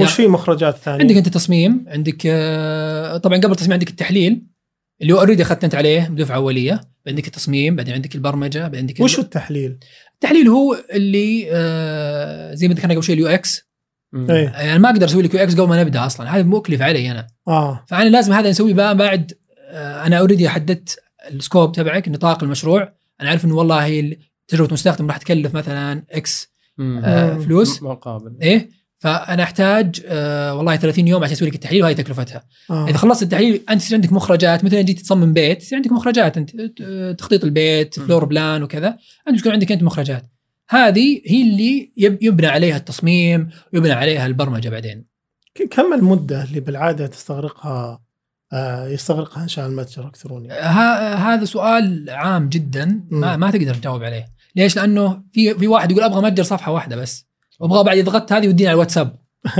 وش في مخرجات ثانية؟ عندك أنت تصميم عندك آه طبعا قبل التصميم عندك التحليل اللي هو already أخذت أنت عليه بدفعة أولية عندك التصميم بعدين عندك البرمجة بعدين عندك وش التحليل؟ التحليل هو اللي آه زي ما ذكرنا قبل شوي ال UX مم. إيه يعني ما أقدر أسوي لك UX قبل ما نبدأ أصلا هذا مكلف علي أنا آه فأنا لازم هذا نسويه بقى بعد آه، أنا already حددت ال scope تبعك نطاق المشروع أنا عارف إنه والله هي تجربة المستخدم راح تكلف مثلا X. آه. فلوس مقابل إيه فأنا أحتاج آه والله 30 يوم عشان أسوي لك التحليل وهي تكلفتها. آه. إذا خلصت التحليل أنت يصير عندك مخرجات. مثلا جيت تصمم بيت يصير عندك مخرجات. أنت آه، تخطيط البيت. floor plan وكذا. أنت يكون عندك أنت مخرجات. هذه هي اللي يب- يبنى عليها التصميم ويبنى عليها البرمجة بعدين. كم المدة اللي بالعادة تستغرقها آه يستغرقها انشاء المتجر الإلكتروني؟ هذا سؤال عام جدا. ما. ما تقدر تجاوب عليه. ليش؟ لأنه في في واحد يقول أبغى متجر صفحة واحدة بس. وابغى بعد ضغطت هذه وديني على الواتساب. *laughs*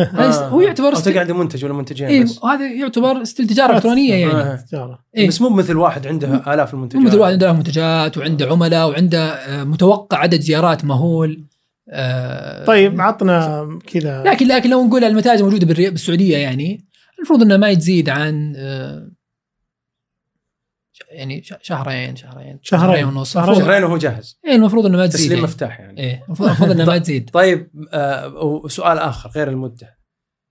هو يعتبر أو still تلقى عنده منتج ولا منتجين إيه بس. هذا يعتبر still تجارة إلكترونية يعني. آه. تجارة. إيه. بس مو مثل واحد عنده آلاف المنتجات. مو مثل واحد عنده منتجات وعنده عملاء وعنده آه، متوقع عدد زيارات مهول. آه، طيب عطنا كذا. لكن لكن لو نقول المتاجر موجودة بالري- بالسعودية يعني المفروض انها ما تزيد عن آه، يعني ش- شهرين شهرين شهرين. ونص شهرين. شهرين وهو جاهز إيه المفروض انها ما تزيد تسليم يعني. مفتاح يعني إيه المفروض انها ما *laughs* تزيد طيب آه وسؤال آخر غير المدة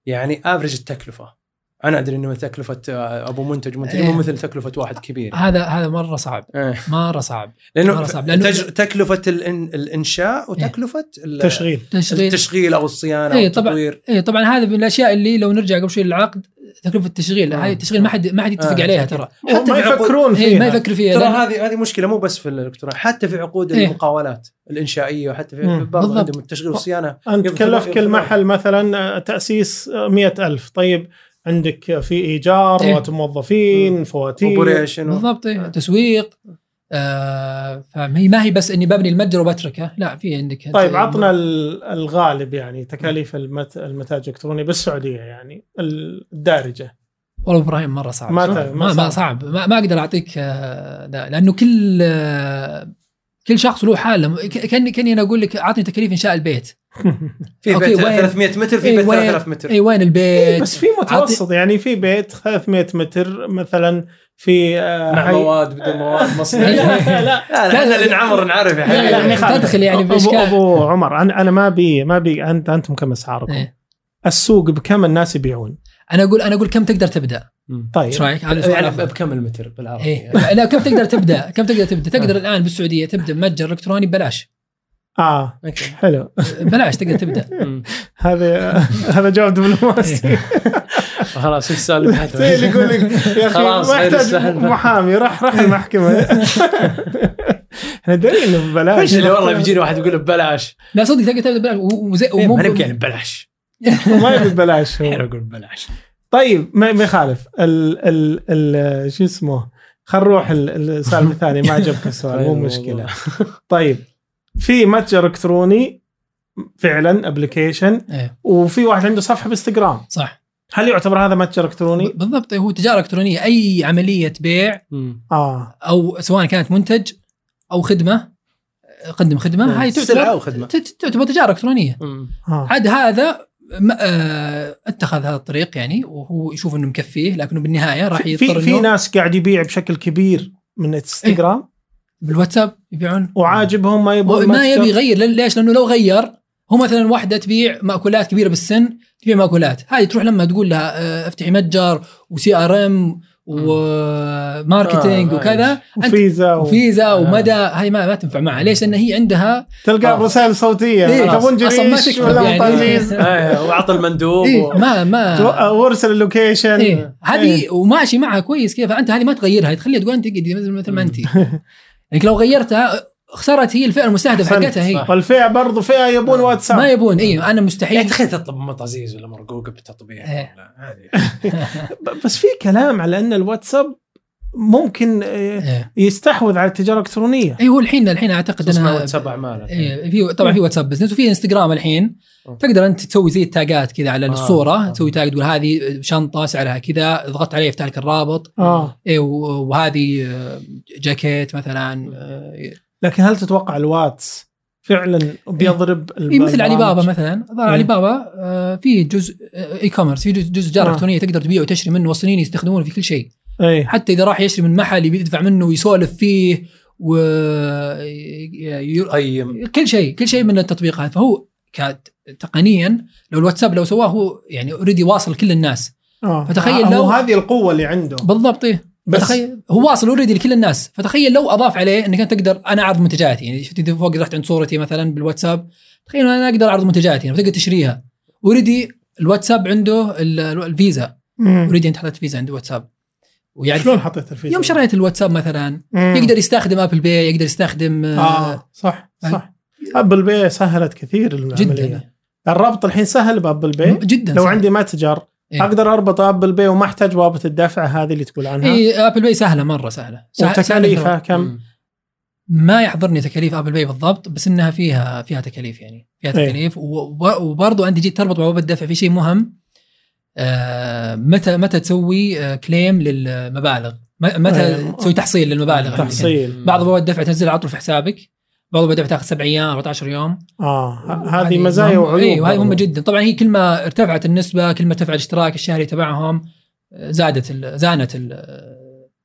يعني افرج التكلفة أنا أدري إنه تكلفة آه، أبو منتج منتج إيه. مو مثل تكلفة واحد كبير هذا هذا مرة صعب إيه. مرة صعب لأنه مرة صعب، لأنه- تج- تكلفة الإن الإنشاء وتكلفة ال- تشغيل تشغيل التشغيل أو الصيانة إيه، أو طبعاً. التطوير إيه طبعا هذا من الأشياء اللي لو نرجع قبل شوي للعقد تكلفة التشغيل آه. هاي التشغيل ما حد ما حد يتفق آه، عليها. ترى حتى ما في عقود- يفكرون فيها ما يفكر فيها ترى هذه هذه مشكلة مو بس في الإلكترونيات حتى في عقود إيه. المقاولات الإنشائية وحتى في. بعض. عندهم التشغيل والصيانة أنت كلفك المحل مثلا آه، تأسيس آه، مئة ألف طيب عندك في إيجار إيه. رواتب موظفين فواتير operation بالضبط إيه. تسويق آه فما هي ما هي بس إني ببني المتجر وبتركه لا في عندك طيب عطنا ال- الغالب يعني تكاليف المت... المتاجر الالكترونيه بالسعودية يعني الدارجة والله إبراهيم مرة صعب ما صعب. ما, ما ما صعب. ما, ما أقدر أعطيك آه، لأنه كل آه، كل شخص له حاله. ك- كاني كأني أنا أقول لك اعطني تكاليف إنشاء البيت. *laughs* في بيت وين- 300 متر في إيه، بيت وين- 3000 متر. اي وين البيت؟ بس في متوسط يعني في بيت 300 متر مثلا في آه، مع حي- مواد بدون مواد *laughs* مصنع. *laughs* لا، لا. لا اللي نعمر نعرف يا حبيبي. يعني تدخل يعني. ابو عمر أنا أنا ما بي ما بي انت أنتم كم اسعاركم إيه. السوق بكم الناس يبيعون؟ أنا أقول أنا أقول كم تقدر تبدأ. طيب. إيش رأيك؟ يعني. بكم المتر بالعربي؟ إيه. لا كم تقدر تبدأ؟ كم تقدر تبدأ؟ تقدر الآن بالسعودية تبدأ متجر إلكتروني ببلاش. آه. أوكي. حلو. ببلاش تقدر تبدأ. *laughs* هذا هذا جواب دبلوماسي. خلاص إيش اللي يقول لك يا أخي ما السهل. محامي راح راح المحكمة. *laughs* إحنا دارين إنه ببلاش. والله بيجيني واحد يقول ببلاش. لا صدق تقدر تبدأ ببلاش. إيه، ومو يعني ببلاش. ما يبي ببلاش هو. أقول ببلاش. طيب ما ما يخالف. ال ال ال شو اسمه؟ خل نروح ال- السؤال الثاني ما عجبك السؤال مو طيب، مشكلة. طيب في متجر إلكتروني فعلا ابلكيشن. وفي واحد عنده صفحة بإنستغرام. صح. هل يعتبر هذا متجر إلكتروني؟ بالضبط هو تجارة إلكترونية. أي عملية بيع. آه. أو سواء كانت منتج أو خدمة قدم خدمة هاي سلعة تعتبر أو خدمة. ت- تعتبر تجارة إلكترونية. آه. عاد هذا آه، اتخذ هذا الطريق يعني وهو يشوف إنه مكفيه لكنه بالنهاية راح في يضطر في انه ناس قاعد يبيع بشكل كبير من انستغرام بالواتساب يبيعون وعاجبهم ما يبغون ما. يبي يغير ليش؟ لأنه لو غير هو مثلا واحدة تبيع مأكولات كبيرة بالسن تبيع مأكولات هذه تروح لما تقول لها آه، أفتحي متجر و CRM و marketing آه، وكذا. أنت وفيزا و... وفيزا ومدى هاي ما ما تنفع معها. ليش؟ لأن هي عندها تلقى آه. رسائل صوتية. إيه، تبون جريش ولا يعني. مطازيز *laughs* إيه واعطى المندوب إيه و... ما ما وارسل ال location. إيه. هذه وماشي معها كويس كيف فأنت هذه ما تغيرها. تخليها تقول انت مثل مثل ما أنت. *laughs* لكن لو غيرتها خسرت هي الفئة المستهدفة. حقتها هي. والفئه برضو فئة يبون واتساب ما يبون اي أنا يعني مستحيل تخيل تطلب مطازيز ولا مرقوقه بالتطبيق إيه. ولا هذه *laughs* ب- بس في كلام على أن الواتساب ممكن آه، إيه. يستحوذ على التجارة الإلكترونية اي هو الحين الحين أعتقد أنها واتساب اعمال إيه في طبعا في واتساب Business وفي إنستغرام الحين. تقدر أنت تسوي زي ال tag ات كذا على آه. الصورة آه. تسوي tag تقول هذه شنطة سعرها كذا ضغطت عليه يفتح لك الرابط آه اي وهذه آه، جاكيت مثلا آه، لكن هل تتوقع الواتس فعلا بيضرب اي إيه، مثل علي بابا؟ مثلا. ظهر إيه. علي بابا آه، في جزء آه، e-commerce في جزء جزء تجاره آه. ألكترونية تقدر تبيع وتشتري منه والصينيين يستخدمونه في كل شيء. اي حتى إذا راح يشتري من محل يبي يدفع منه ويسولف فيه و ي- قيم كل شيء كل شيء من التطبيق هذا. فهو تقنيا لو الواتساب لو سواه هو يعني already واصل كل الناس. آه. فتخيل آه، لو- هذه القوة اللي عنده. بالضبط إيه. بس فتخيل هو واصل already لكل الناس. فتخيل لو أضاف عليه انك انت تقدر أنا أعرض منتجاتي. يعني شفت انت فوق رحت عند صورتي مثلا بالواتساب. تخيل أنا أقدر أعرض منتجاتي يعني فتقدر تشتريها. already الواتساب عنده ال- ال- الفيزا. already أنت حطيت فيزا عند واتساب. ويعرف شلون حطيت الفيزا؟ يوم شريت الواتساب مثلا مم. يقدر يستخدم ابل باي يقدر يستخدم آه آه صح صح. ابل باي سهلت كثير العملية. جدا الربط الحين سهل بأبل باي جدا لو صح. عندي متجر إيه. أقدر أربط أبل باي وما أحتاج بوابة الدفع هذه اللي تقول عنها اي أبل باي سهلة مرة سهلة سه- سهلة وتكاليفها. كم؟ ما يحضرني تكاليف أبل باي بالضبط بس إنها فيها فيها تكاليف يعني فيها إيه. تكاليف وبرضه انت جيت تربط مع باب الدفع في شيء مهم آه، متى متى تسوي آه، كليم للمبالغ متى إيه. تسوي تحصيل للمبالغ تحصيل بعض باب الدفع تنزل على طول في حسابك بعض باب الدفع تاخذ سبع أيام 14 يوم آه ه- هذه مزايا وعيوب أيوه هذه مهمه. جدا طبعا هي كل ما ارتفعت النسبة كل ما ارتفع الاشتراك الشهري تبعهم آه، زادت ال- زانت ال-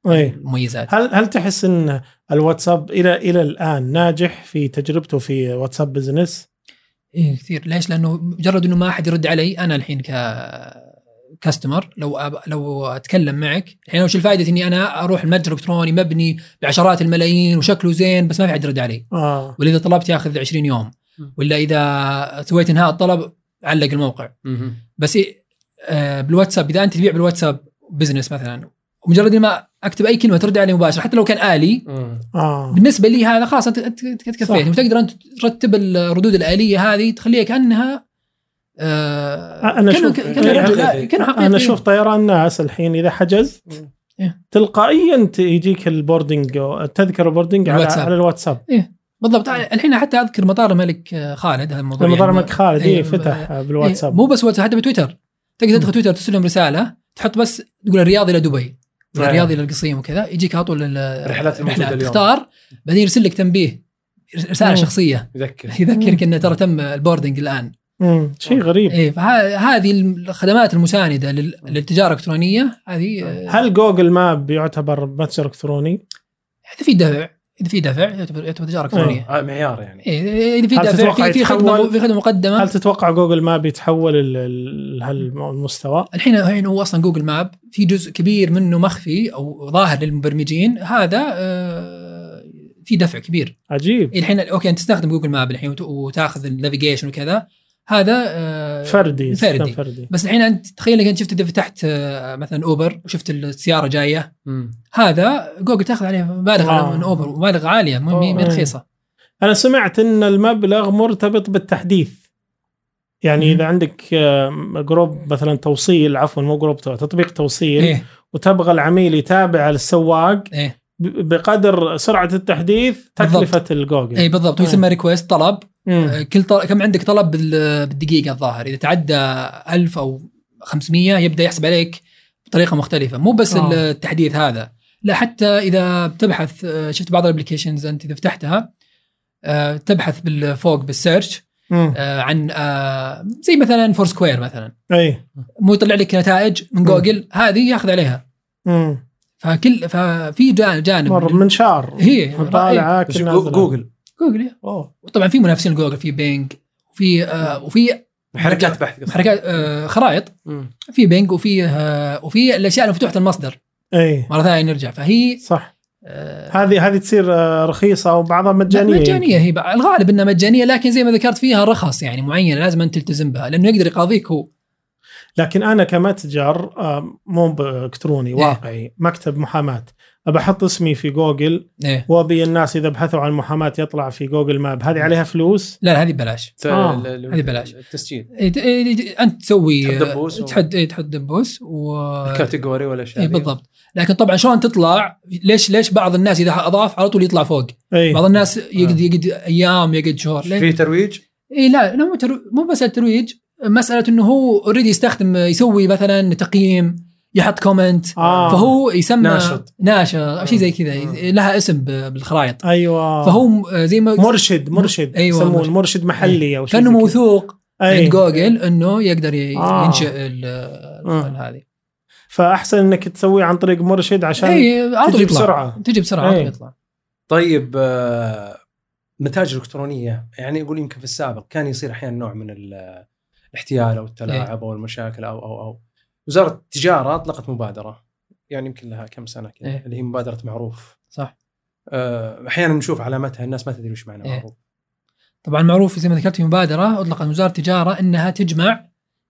إيه المميزات هل هل تحس إن الواتساب إلى إلى الآن ناجح في تجربته في واتساب بزنس؟ إيه كثير ليش؟ لأنه مجرد إنه ما أحد يرد علي أنا الحين ك customer لو أب... لو أتكلم معك. الحين وش الفائده إني أنا أروح المتجر الإلكتروني مبني بعشرات الملايين وشكله زين بس ما في احد يرد علي آه. ولا إذا طلبت ياخذ 20 يوم. ولا إذا سويت إنهاء الطلب علق الموقع. مهم. بس آه بالواتساب إذا أنت تبيع بالواتساب business مثلا ومجرد إني ما أكتب أي كلمة ترد علي مباشرة حتى لو كان آلي مم. آه. بالنسبة لي هذا خلاص انت. تكفيت وتقدر انت ترتب الردود الآلية هذه تخليها كانها آه إيه. كأنه حقيقي أنا أشوف طيران ناس الحين. إذا حجزت إيه. تلقائيا يجيك ال boarding التذكره ال boarding على, الواتساب. على الواتساب. بالضبط. الحين حتى أذكر مطار الملك خالد هذا الموضوع المطار يعني. الملك خالد إيه، إيه فتح بالواتساب. إيه. مو بس واتساب حتى بتويتر. تقدر تدخل تويتر ترسل لهم رسالة تحط بس تقول الرياض إلى دبي آه. الرياض إلى القصيم وكذا يجيك على طول ال- رحلات الموجودة اليوم. تختار بعدين يرسل لك تنبيه رسالة مم. شخصية. يذكر. *laughs* يذكرك إنه ترى تم ال boarding الآن. مم. شيء غريب. إيه فهذه الخدمات المساندة لل- للتجارة الإلكترونية هذه آه، هل جوجل ماب يعتبر متجر إلكتروني؟ إذا في دفع إذا في دفع يعتبر يعتبر تجارة إلكترونية. آه، معيار يعني. إيه إذا في هل دفع تتوقع في في خدمه في خدمة مقدمة. هل تتوقع جوجل ماب يتحول ال- ال- هالمستوى؟ الحين الحين هو أصلا جوجل ماب في جزء كبير منه مخفي أو ظاهر للمبرمجين هذا آه، في دفع كبير. عجيب. الحين okay أنت تستخدم جوجل ماب الحين وت- وتاخذ ال navigation وكذا. هذا آه، فردي فردي فردي بس الحين أنت تخيل إنك أنت شفت اذا فتحت آه، مثلا أوبر وشفت السيارة جاية مم. هذا جوجل تأخذ عليه مبالغ آه. من أوبر مبالغ عالية مو. رخيصة أنا سمعت إن المبلغ مرتبط بالتحديث يعني مم. إذا عندك آه، group مثلا توصيل عفوا مو group تطبيق توصيل إيه وتبغى العميل يتابع السواق ب- بقدر سرعة التحديث تكلفة الجوجل إي بالضبط هو مم. يسمى request طلب مم. آه، كل طلب كم عندك طلب بال- بالدقيقة الظاهر إذا تعدى 1000 أو 500 يبدأ يحسب عليك بطريقة مختلفة مو بس آه. التحديث هذا لا حتى إذا بتبحث آه، شفت بعض ال applications أنت إذا فتحتها آه، تبحث بالفوق بال search مم. آه، عن آه، زي مثلا فور سكوير مثلا اي مو يطلع لك نتائج من مم. جوجل هذه ياخذ عليها مم. فكل ففي جانب مره منشار هي طالعة جو- نازلة. جوجل جوجل. أوه وطبعا في منافسين جوجل في بينج وفي آه، وفي حركات بحث. حركات آه، خرائط مم. في بينج وفي آه، وفي الأشياء المفتوحه المصدر إي مرة ثانية نرجع فهي صح آه، هذه هذه تصير آه، رخيصة وبعضها مجانية مجانية هي. الغالب إنها مجانية لكن زي ما ذكرت فيها رخص يعني معينة لازم أنت تلتزم بها لأنه يقدر يقاضيك هو لكن أنا كمتجر آه، مو الكتروني إيه. واقعي مكتب محاماة. ابى أحط اسمي في جوجل إيه. وأبي الناس إذا بحثوا عن محاماة يطلع في جوجل ماب. هذه عليها فلوس؟ لا لا هذه ببلاش. آه، هذه بلاش. التسجيل. إيه، إيه، أنت تسوي تحط دبوس و- تحط إيه، تحط دبوس و ال category والاشياء اي ذي. بالضبط. لكن طبعا شلون تطلع؟ ليش ليش بعض الناس إذا أضاف على طول يطلع فوق؟ اي بعض الناس يقعد يقعد أيام يقعد شهور؟ في ترويج؟ اي لا لا مو ترو... مو بس الترويج. مسألة إنه هو already يستخدم يسوي مثلا تقييم يحط comment آه. فهو يسمى ناشط. ناشط أو شيء زي كذا مم. لها اسم ب- بالخرائط أيوه فهو زي ما مرشد مرشد أيوة، يسمونه مرشد. مرشد محلي أو شيء كأنه. موثوق أي. عند جوجل إنه يقدر آه. ينشئ. ال- هذه فأحسن إنك تسويه عن طريق مرشد عشان طول تجي يطلع. بسرعة. تجي بسرعة أي. يطلع طيب آه، متاجر إلكترونية يعني أقول يمكن في السابق كان يصير أحيانا نوع من ال- الاحتيال أو التلاعب أو المشاكل أو أو أو وزارة التجارة أطلقت مبادرة يعني يمكن لها كم سنة كذا إيه. اللي هي مبادرة معروف صح آه، أحيانا نشوف علامتها الناس ما تدري وش معنى إيه. معروف طبعا معروف زي ما ذكرت في مبادرة أطلقت وزارة التجارة إنها تجمع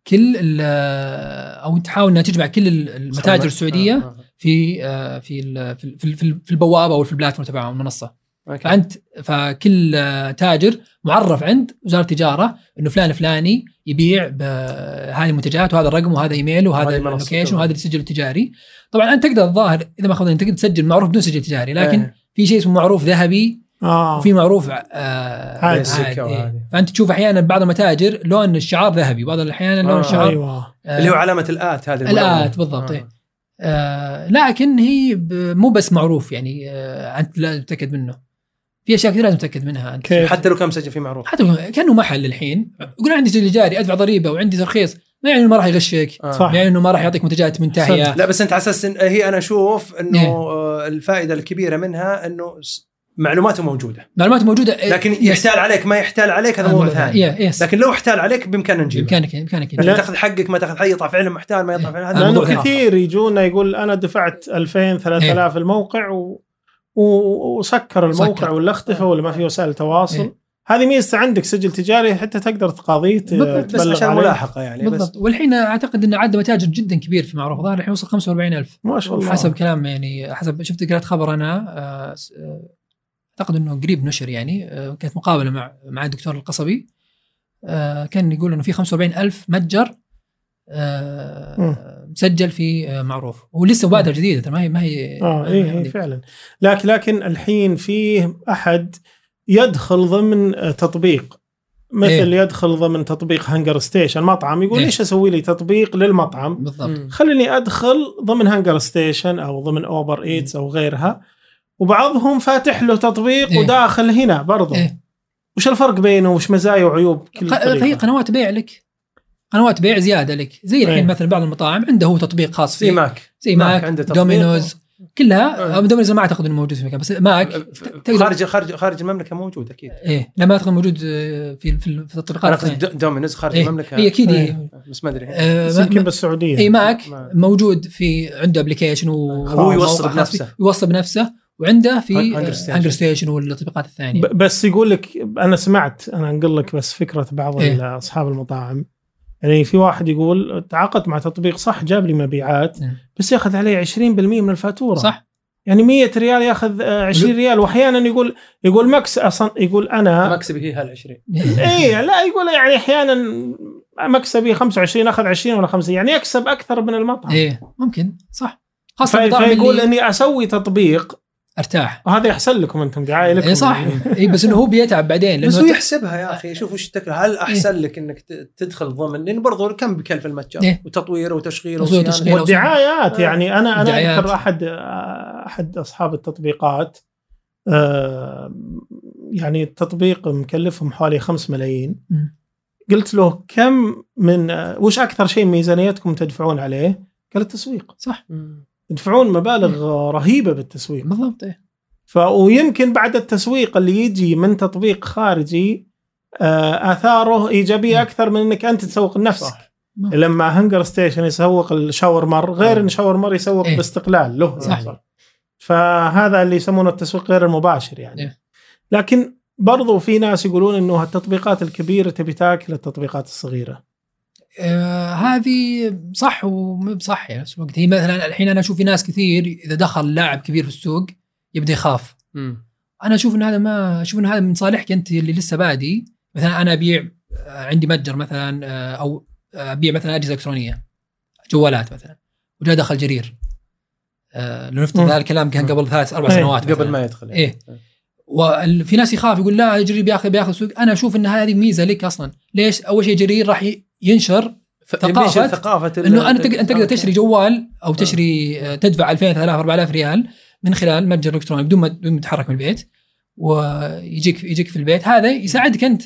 كل أو تحاول إنها تجمع كل ال- المتاجر السعودية. في في في في ال- في البوابة أو في ال platform تبعهم المنصة okay. فأنت فكل آه، تاجر معرف عند وزارة التجاره إنه فلان الفلاني يبيع بهذه المنتجات وهذا الرقم وهذا إيميل وهذا. ال location وهذا السجل التجاري طبعا أنت تقدر الظاهر إذا ما اخذنا تقدر تسجل معروف بدون سجل تجاري لكن إيه. في شيء اسمه معروف ذهبي آه وفي معروف آه عادي. عادي إيه. عادي. فأنت تشوف أحيانا بعض المتاجر لون الشعار ذهبي بعض الأحيان لون آه. الشعار أيوه آه، اللي هو علامة الآت هذه الآت بالضبط آه. إيه. آه لكن هي مو بس معروف يعني آه أنت لازم تتأكد منه في أشياء كثير لازم تتأكد منها انت كيف؟ حتى لو كان مسجل فيه معروف حتى لو كأنه محل الحين يقول عندي سجل جاري أدفع ضريبة وعندي ترخيص ما يعني إنه ما راح يغشك آه. صح. يعني إنه ما راح يعطيك منتجات منتهية لا بس أنت على أساس إن هي أنا أشوف إنه إيه. آه، الفائدة الكبيرة منها إنه معلوماته موجودة معلومات موجودة إيه، لكن يس. يحتال عليك ما يحتال عليك هذا موضوع ثاني إيه، يس لكن لو احتال عليك بامكاننا نجيبه بإمكانك بإمكانك لا. تاخذ حقك ما تاخذ حقك يطلع فعلا محتال ما يطلع فعلا هذا موضوع لأنه. كثير يجونا يقول أنا دفعت 2000 3000 الموقع و... وسكر الموقع سكر. ولا اختفى ولا ما في وسائل تواصل. إيه. هذه ميزة عندك سجل تجاري حتى تقدر تقاضيه بالضبط، بس تبلغ عشان. ملاحقة يعني بس. بالضبط. والحين أعتقد إنه عدد متاجر جدا كبير في معروف ظاهر الحين وصل 45000 ما شاء الله. حسب كلام يعني حسب شفت قرأت خبر أنا آه، آه، أعتقد إنه قريب نشر يعني آه، كانت مقابلة مع مع الدكتور القصبي كان يقول إنه في 45000 متجر مسجل في آه، معروف ولسه مبادره جديده ترى ما هي ما هي آه اي اي فعلا لكن لكن الحين فيه أحد يدخل ضمن آه، تطبيق مثل إيه. يدخل ضمن تطبيق هانجر ستيشن مطعم يقول إيه. ليش أسوي لي تطبيق للمطعم بالضبط. خليني أدخل ضمن هانجر ستيشن أو ضمن أوبر إيتس أو غيرها وبعضهم فاتح له تطبيق إيه. وداخل هنا برضه إيه. وش الفرق بينه وش مزايا وعيوب كل طريقة؟ قنوات بيع لك قنوات بيع زيادة لك زي الحين إيه. مثلا بعض المطاعم عنده هو تطبيق خاص زي فيه ماك زي ماك ماك عنده تطبيق. دومينوز كلها آه. دومينوز ما أعتقد إنه موجود في مكان بس ماك تقدر- خارج خارج خارج المملكة موجود أكيد إيه لا ما أعتقد موجود آه، في في في التطبيقات أنا. دو- دومينوز خارج إيه. المملكة هي أكيد إيه. إيه. بس ما أدري آه، يمكن بالسعودية اي ماك ما- موجود في عنده application هو يوصل بنفسه. يوصل بنفسه وعنده في هانجر ستيشن. هانجر ستيشن والتطبيقات الثانية بس يقول لك أنا سمعت أنا أنقل لك بس فكرة بعض إيه. أصحاب المطاعم يعني في واحد يقول تعاقدت مع تطبيق صح جاب لي مبيعات مم. بس ياخذ علي 20% من الفاتورة. صح. يعني 100 ريال ياخذ آه، 20 ريال. واحيانا يقول يقول مكس أصلا يقول أنا مكسبي هي هال 20 اي لا يقول يعني أحيانا مكسبي 25 أخذ 20 ولا 50 يعني يكسب أكثر من المطعم. إيه ممكن صح. خاصة في- المطاعم فيقول اللي إني أسوي تطبيق أرتاح وهذا يحسن لكم أنتم دعاية لكم *laughs* إيه صح اي بس إنه هو بيتعب بعدين بس لأنه هو يحسبها يا أخي شوف وش التكلفه هل أحسن لك إنك تدخل ضمن لأن برضو كم بكلف المتجر إيه. وتطوير وتشغيل تطوير وصيانة. وتشغيل. والدعايات. يعني أنا أنا. أذكر احد أحد أصحاب التطبيقات آه، يعني التطبيق مكلفهم حوالي 5 ملايين. قلت له كم من وش أكثر شيء ميزانيتكم تدفعون عليه؟ قال التسويق صح مم. يدفعون مبالغ آه، رهيبة بالتسويق بالضبط إيه ف ويمكن بعد التسويق اللي يجي من تطبيق خارجي آه، آثاره إيجابية. أكثر من إنك أنت تسوق لنفسك صح. لما هنجر ستيشن يسوق الشاورمر غير إن شاورمر يسوق إيه. باستقلال له صح. فهذا اللي يسمونه التسويق غير المباشر يعني إيه. لكن برضو في ناس يقولون إنه التطبيقات الكبيرة تبي تاكل التطبيقات الصغيرة آه هذه صح ومو بصح يعني نفس الوقت. هي مثلا الحين أنا أشوف في ناس كثير إذا دخل لاعب كبير في السوق يبدأ يخاف. مم. أنا أشوف إن هذا ما أشوف إن هذا من صالحك أنت اللي لسه بادي. مثلا أنا أبيع آه، عندي متجر مثلا آه، أو أبيع مثلا أجهزة إلكترونية جوالات مثلا وجاء دخل جرير. آه، لو نفترض مم. هذا الكلام كان قبل ثلاث أربع إيه، سنوات قبل. ما يدخل إيه. وفي ناس يخاف يقول لا جرير بياخذ بياخذ سوق أنا أشوف إن هذه ميزة لك أصلا. ليش؟ أول شيء جرير راح ينشر ثقافه ثقافة إنه تقدر أنت تقدر تشتري جوال أو تشتري آه، تدفع 2000 3000 4000 ريال من خلال متجر الكتروني بدون ما بدون ما تتحرك من البيت ويجيك يجيك في البيت. هذا يساعدك أنت.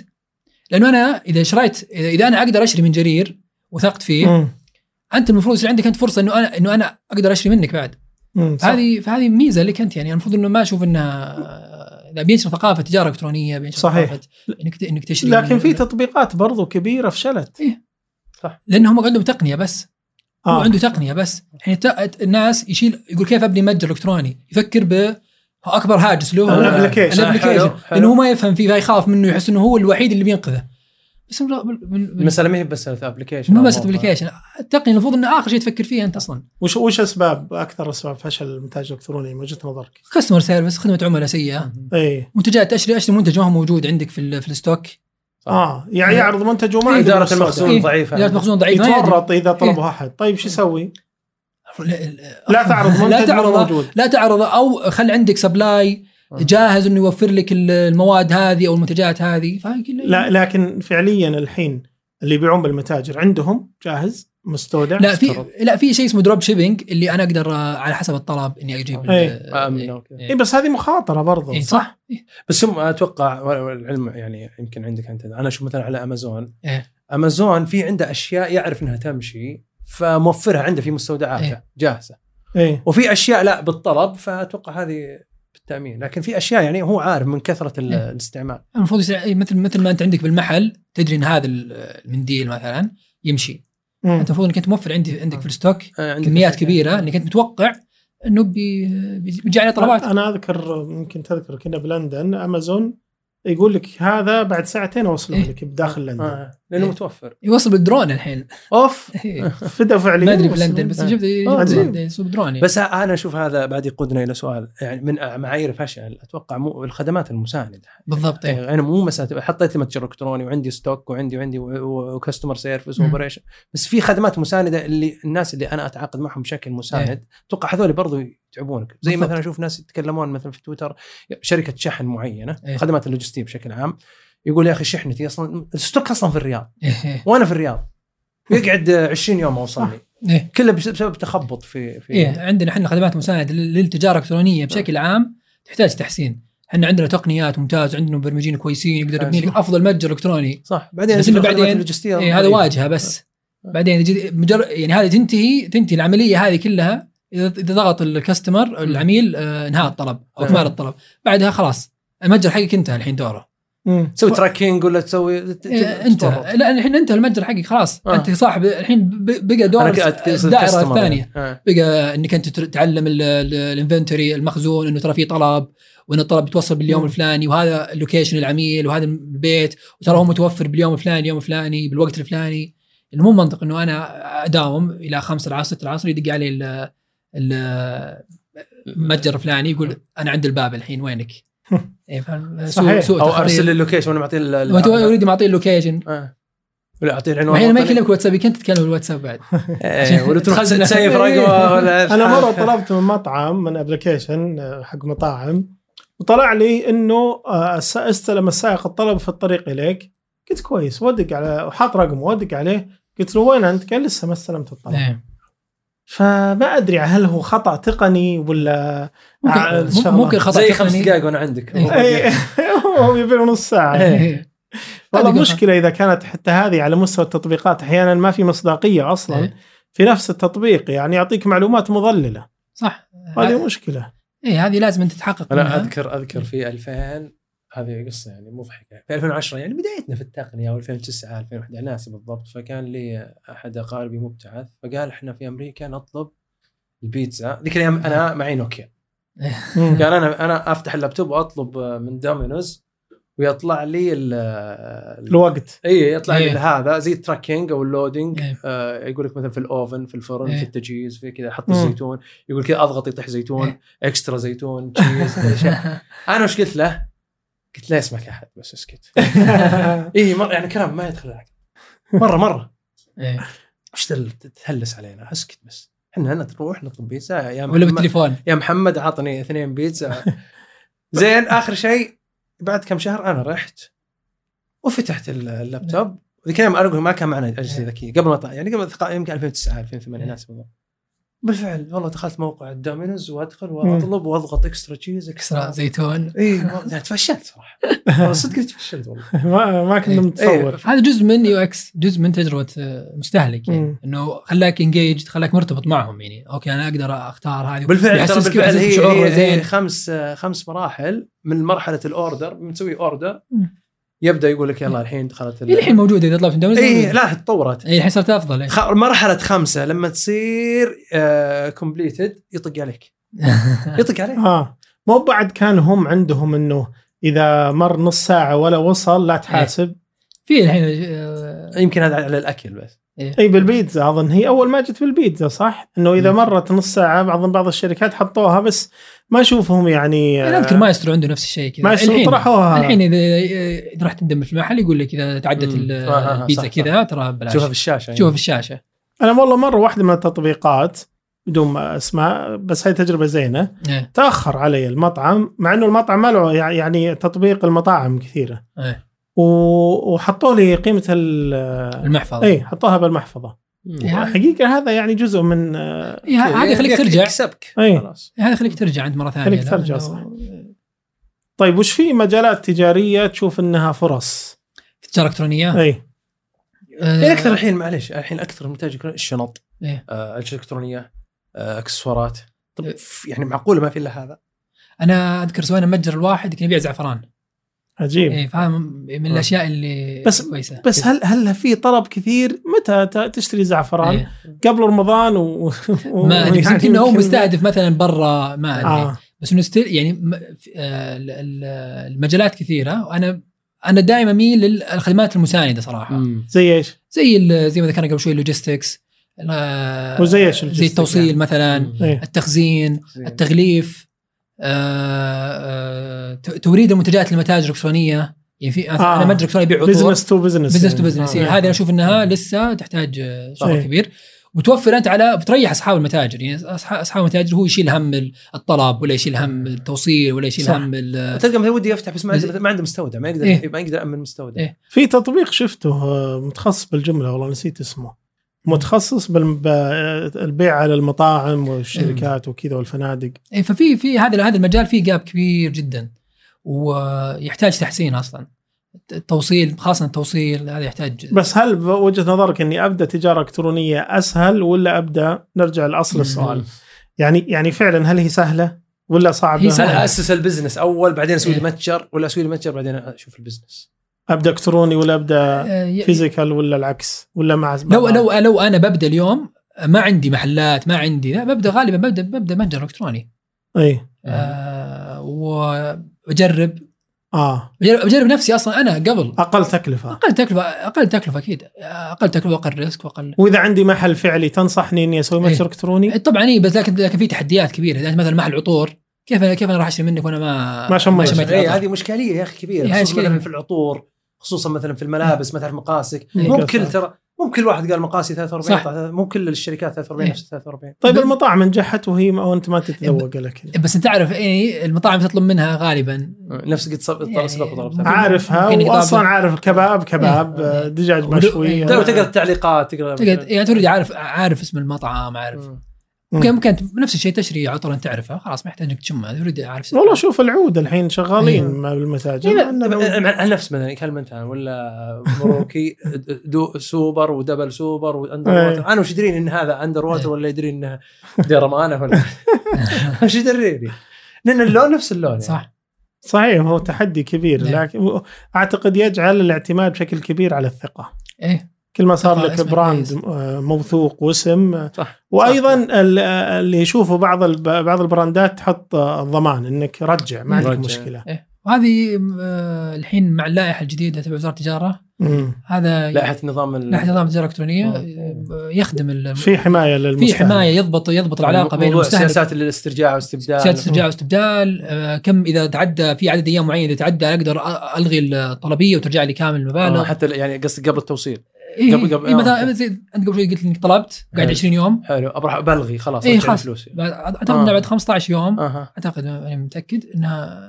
لأنه أنا إذا شريت اذا أنا أقدر أشتري من جرير وثقت فيه مم. أنت المفروض يصير عندك أنت فرصة إنه أنا إنه أنا أقدر أشتري منك بعد. هذه فهذه ميزة لك أنت يعني. المفروض إنه ما أشوف انها اذا بينشر ثقافة تجارة إلكترونية بينشر صحيح. ثقافة إنك إنك تشتري لكن في تطبيقات برضو كبيرة فشلت. لأنهم عندهم تقنية بس. هو آه. عنده تقنية بس. الحين الت- الناس يشيل يقول كيف أبني متجر إلكتروني؟ يفكر ب أكبر هاجس له ال application. ال application. لأنه هو ما يفهم فيه فيخاف منه يحس إنه هو الوحيد اللي بينقذه. بس من- من- من- المساله ما هي بس application مو بس application التقنية المفروض إنه آخر شيء تفكر فيه أنت أصلا. وش وش اسباب أكثر اسباب فشل المتاجر الإلكتروني من وجهة نظرك؟ customer service خدمة عملاء سيئة. اي منتجات اشتري اشتري منتج ما هو موجود عندك في ال- في ال stock. آه يعني إيه. يعرض منتج وما عنده إدارة. المخزون إيه. ضعيفة إدارة مخزون ضعيف ما يتورط إذا إيه. طلبه احد طيب شو يسوي؟ لا تعرض منتج لا مو تعرضه موجود لا تعرضه أو خل عندك supply آه. جاهز إنه يوفر لك ال- المواد هذه أو المنتجات هذه لا لكن فعليا الحين اللي يبيعون بالمتاجر عندهم جاهز مستودع لا في. لا في شيء اسمه دروب شيبينج اللي أنا أقدر آه، على حسب الطلب إني أجيب ال- إيه. آه،. إيه. اي بس هذه مخاطرة برضو إيه، صح إيه. بس هم أتوقع والعلم يعني يمكن عندك أنت أنا أشوف مثلا على أمازون إيه. أمازون في عنده أشياء يعرف إنها تمشي فموفرها عنده في مستودعاته إيه. جاهزة إيه وفي أشياء لا بالطلب فأتوقع هذه بالتأمين لكن في أشياء يعني هو عارف من كثرة إيه. الاستعمال المفروض إيه، مثل مثل ما أنت عندك بالمحل تدري إن هذا ال- المنديل مثلا يمشي. أنت المفروض إنك أنت موفر عندي عندك في الستوك آه، عندك كميات. كبيرة إنك أنت متوقع إنه بي بي- بيجي عليه طلبات. أنا أذكر يمكن تذكر كنا بلندن أمازون يقول لك هذا بعد ساعتين اوصله إيه. لك بداخل لندن آه. لأنه إيه. متوفر يوصل بالدرون الحين أوف إيه. *laughs* فدا فعليا ما أدري في. لندن بس آه. شفت آه، عجيب. يسوق درون يعني. بس أنا أشوف هذا بعد يقودنا إلى سؤال يعني من معايير فشل أتوقع مو الخدمات المساندة بالضبط إيه. يعني أنا مو مساله حطيت لي متجر إلكتروني وعندي stock وعندي وعندي و customer service. و operation بس في خدمات مساندة اللي الناس اللي أنا أتعاقد معهم بشكل مساند أتوقع هذول برضو يتعبونك. زي بالضبط. مثلا أشوف ناس يتكلمون مثلا في تويتر شركة شحن معينة إيه. خدمات اللوجستية بشكل عام يقول يا أخي شحنتي أصلا الستوك أصلا في الرياض. إيه. وأنا في الرياض. يقعد *laughs* 20 يوم أوصل لي. إيه. كله بس- بسبب تخبط في في إيه عندنا إحنا خدمات مساعدة لل- للتجارة الإلكترونية بشكل عام تحتاج تحسين. إحنا عندنا تقنيات ممتاز عندنا مبرمجين كويسين يقدر يبني لك أفضل متجر إلكتروني. صح. بعدين بس بعدين- إيه هذا. واجهة بس. بعدين يجي مجر... يعني هذه تنتهي تنتهي العملية هذه كلها إذا ضغط ال customer العميل آه، انهاء الطلب أو آه. إكمال الطلب بعدها خلاص المتجر حقك انتهى الحين دوره. تسوي tracking ولا تسوي إيه، ت- انتهى تتورط. لا الحين انتهى المتجر حقك خلاص آه. أنت صاحب الحين بقى دور الدائرة الثانية يعني. آه. بقى إنك أنت تعلم ال- ال- ال inventory المخزون إنه ترى في طلب وإن الطلب بيتوصل باليوم. الفلاني وهذا ال location العميل وهذا البيت وترى هو متوفر باليوم الفلاني اليوم الفلاني بالوقت الفلاني انه مو منطق إنه أنا أداوم إلى 5 العصر 6 العصر يدق علي المتجر الفلاني يقول أنا عند الباب الحين وينك؟ *laughs* إيه، صحيح. سوء أو. أرسل لي اللوكيشن وأنا معطيه اوريدي معطيه اللوكيشن آه. ولا أعطيه العنوان واحيانا ما. يكلمك واتساب كنت تتكلم بالواتساب بعد *laughs* إيه، ولا تروح ت save رقمه *laughs* ولا أنا مرة طلبت من مطعم من application حق مطاعم وطلع لي إنه آه، استلم السائق الطلب في الطريق إليك قلت كويس ودق على وحاط رقمه ودق عليه قلت له وين أنت؟ قال لسه ما استلمت الطلب إيه. فما أدري هل هو خطأ تقني ولا ممكن. ممكن خطأ زي خمس تقني. دقائق وأنا عندك إيه. اي *laughs* هو يبي له نص ساعة إيه. والله مشكلة إذا كانت حتى هذه على مستوى التطبيقات أحيانا ما في مصداقية أصلا إيه. في نفس التطبيق يعني يعطيك معلومات مضللة صح هذه مشكلة إيه هذه لازم أنت تتحقق أنا منها اذكر أذكر في 2000 هذه قصة يعني مضحكة في 2010 يعني بدايتنا في التقنية أو 2009 2011 ناسي بالضبط فكان لي أحد أقاربي مبتعث فقال إحنا في أمريكا نطلب البيتزا ذيك الأيام أنا معي نوكيا. *laughs* قال أنا أنا أفتح اللابتوب وأطلب من دومينوز ويطلع لي ال ال- الوقت إي يطلع إيه. لي هذا زي ال tracking أو ال loading إيه. آه يقول لك مثلا في ال oven في الفرن إيه. في التجهيز في كذا حط. الزيتون يقول كذا أضغط يطيح زيتون إيه. extra زيتون cheese. *laughs* أنا وش قلت له؟ قلت لا يسمعك أحد بس أسكت. *laughs* إي مره يعني كلام ما يدخل العقل. مرة مرة. إيه. وش تل- تتهلس علينا؟ أسكت بس. إحنا هنا تروح نطلب بيتزا يا ولا محمد بالتليفون. يا محمد عطني اثنين بيتزا. زين آخر شيء بعد كم شهر أنا رحت وفتحت ال- اللابتوب. ذيك الأيام أقول ما كان معنا أجهزة ذكية. قبل ما يعني قبل يمكن 2009 2008 ناسي بالضبط. بالفعل والله دخلت موقع الدومينوز وأدخل وأطلب وأضغط extra cheese extra زيتون. إي *laughs* يعني تفشلت صراحة. *laughs* والله صدق تفشلت والله. ما ما كنا إيه. متصور. هذا جزء من UX جزء من تجربة آه، مستهلك يعني. مم. إنه خلاك engage خلاك مرتبط معهم يعني. okay أنا أقدر أختار هذه بالفعل ترى يحسسك- بالفعل هي, هي زين. خمس خمس مراحل من مرحلة ال order بنسوي order مم. يبدأ يقول لك يلا الحين دخلت هي الحين موجودة إذا طلبت من اي. لا تطورت. اي الحين صارت أفضل. إيه. خ- مرحلة خمسة لما تصير completed يطق عليك. *laughs* يطق عليك. آه. مو بعد كان هم عندهم إنه إذا مر نص ساعة ولا وصل لا تحاسب. في الحين آه، يمكن هذا على الأكل بس. اي بالبيتزا أظن. هي أول ما جت بالبيتزا صح؟ إنه إذا. مرت نص ساعة بعض بعض الشركات حطوها بس ما أشوفهم يعني أنا أذكر مايسترو عنده نفس الشيء كذا. ما الحين طرحوها. الحين إذا إذا رحت تندم في المحل يقول لك إذا تعدت آه، آه، البيتزا كذا ترى بلاش. تشوفها في الشاشة شوفها في الشاشة. أنا والله مرة واحدة من التطبيقات بدون ما اسماء بس هاي تجربة زينة إيه. تأخر علي المطعم مع إنه المطعم ما له يع- يعني تطبيق المطاعم كثيرة. إيه. و- وحطوا لي قيمه ال المحفظة. اي حطوها بالمحفظة. إيه، حقيقة هذا يعني جزء من آه، إيه، هذا يخليك يك- ترجع. يكسبك. أي. خلاص. هذا يخليك ترجع عند مرة ثانية. خليك لا، ترجع صح. طيب وش في مجالات تجارية تشوف إنها فرص؟ تجارة إلكترونية؟ اي آه، يعني أكثر الحين معلش الحين أكثر منتج الشنط إيه. آه، أجهزة إلكترونية آه، أكسسوارات. طب إيه. ف- يعني معقولة ما في إلا هذا؟ أنا أذكر سوينا متجر الواحد كان يبيع زعفران. عجيب اي فاهم من الأشياء اللي بس- كويسة بس هل هل في طلب كثير متى ت- تشتري زعفران؟ إيه. قبل رمضان و... و... *laughs* ما أدري يعني يمكن هو مستهدف مثلا برا ما أدري آه. بس إنه still يعني آه، ال- ال- المجالات كثيرة وأنا أنا دائما أميل للخدمات المساندة صراحة زي إيش؟ زي ال- زي ما ذكرنا قبل شوي ال logistics آه، وزي إيش زي التوصيل يعني؟ مثلا إيه. التخزين التغليف آه، آه، توريد المنتجات للمتاجر الإلكترونية يعني في آه. أنا متجر إلكتروني يبيع عطور business to business business to business آه. هذه أنا أشوف إنها لسه تحتاج آه، شغل إيه. كبير وتوفر أنت على بتريح اصحاب المتاجر يعني اصحاب المتاجر هو يشيل هم الطلب ولا يشيل هم التوصيل ولا يشيل صح. هم ال- تلقى مثلا ودي يفتح بس ما عنده ما عنده مستودع ما يقدر إيه. ما يقدر يامن مستودع إيه. في تطبيق شفته آه، متخصص بالجملة والله نسيت اسمه متخصص بالبيع على المطاعم والشركات وكذا والفنادق إيه، ففي في هذا هذا المجال فيه جاب كبير جدا ويحتاج تحسين أصلا التوصيل خاصة التوصيل هذا يحتاج بس هل بوجهه نظرك إني أبدأ تجارة إلكترونية أسهل ولا أبدأ نرجع لأصل السؤال يعني يعني فعلا هل هي سهلة ولا صعبة؟ هي. أنا أسس ال business أول بعدين أسوي لي إيه. متجر ولا أسوي لي متجر بعدين أشوف ال business أبدأ إلكتروني ولا أبدأ آه، physical ولا العكس؟ ولا مع لو لو لو أنا ببدأ اليوم ما عندي محلات ما عندي لا ببدأ غالبا ببدا ببدأ متجر إلكتروني. إي. آه وبجرب آه. بجرب بجرب نفسي أصلا أنا قبل. أقل تكلفة. أقل تكلفة أقل تكلفة أكيد. أقل تكلفة واقل ريسك واقل وإذا عندي محل فعلي تنصحني إني أسوي متجر إيه. إلكتروني؟ طبعا إي بس لكن لكن في تحديات كبيرة. يعني مثلا محل عطور. كيف أنا كيف أنا راح أشتري منك وأنا ما ما شميت. هذه مشكليه يا أخي كبيرة. إيه، في العطور. خصوصا مثلا في الملابس ما تعرف مقاسك إيه. مو بكل ترى مو بكل واحد قال مقاسي 43 صح. طيب، مو كل الشركات 43 إيه. نفس 43 طيب المطاعم نجحت وهي ما وأنت ما تتذوق لك بس أنت تعرف إيه المطاعم تطلب منها غالبا نفس قد سبق وطلبتها عارفها واصلا. عارف كباب كباب إيه. دجاج مشوي إيه. تقدر تقرا التعليقات تقرا يعني تريد عارف عارف اسم المطعم عارف مم. ممكن نفس الشيء تشتري عطر أنت تعرفها خلاص ما يحتاج إنك تشمها تريد عارف والله شوف العود الحين شغالين. مع بالمتاجر إيه، على نفس مثلا كلمة أنت ولا مروكي *laughs* دو سوبر ودبل سوبر وأندر إيه. ووتر أنا وش يدريني إن هذا أندر ووتر إيه. ولا يدري إنه ديرمانه ولا *laughs* وش يدريني؟ لأن اللون نفس اللون يعني. صح صحيح هو تحدي كبير نعم. لكن أعتقد يجعل الاعتماد بشكل كبير على الثقة إيه كل ما صار لك براند. آه، موثوق واسم آه، صح وأيضا ال- آه، اللي يشوفوا بعض بعض البراندات تحط الضمان إنك رجع ما عندك رجع. مشكلة. إيه. وهذه الحين مع اللائحة الجديدة تبع وزارة التجارة. هذا لائحة نظام لائحة نظام التجارة الإلكترونية يخدم ال- في حماية للمستهلك. في حماية يضبط يضبط العلاقة بين المستهلك. سياسات الاسترجاع واستبدال. سياسة استرجاع واستبدال آه، كم إذا تعدى في عدد أيام معين إذا تعدى أقدر ألغي الطلبية وترجع لي كامل المبالغ. حتى يعني قصدي قبل التوصيل. إيه قبل- قبل- إيه آه، مثلا. زي انت قبل شوي قلت إنك طلبت قاعد حلو. 20 يوم حلو أبغى بلغي خلاص إيه، خلاص. فلوسي بعد- أعتقد آه. بعد 15 يوم أها أعتقد أنا متأكد انها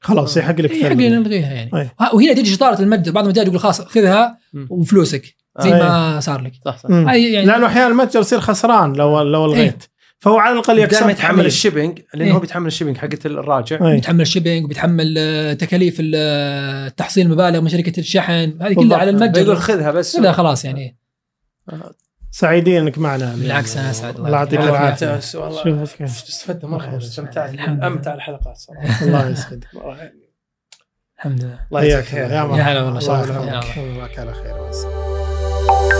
خلاص يحق لك إيه، حق تلغي. لي نلغيها يعني أي. وه- وهنا تجي شطارة المتجر بعض المتاجر يقول خلاص خذها. وفلوسك زي أي. ما صار لك صح صح يعني لأنه أحيانا المتجر يصير خسران لو لو ألغيت فهو على الأقل يكسب دائما يتحمل. ال shipping لأنه إيه. هو بيتحمل ال shipping حقت الراجع أي. بيتحمل الشيبنج وبيتحمل آه، تكاليف ال- آه، تحصيل المبالغ من شركة الشحن هذه. كلها على المتجر خذها بس كلها خلاص يعني سعيدين إنك معنا بالعكس أنا اسعد الله يعطيك والله العافية والله. استفدت مرة. استمتعت. أمتع الحلقات صراحة الله يسعدك. *laughs* الحمد لله الله يجزاك خير يا مرحبا يا هلا والله، شرف. يا الله. الله على خير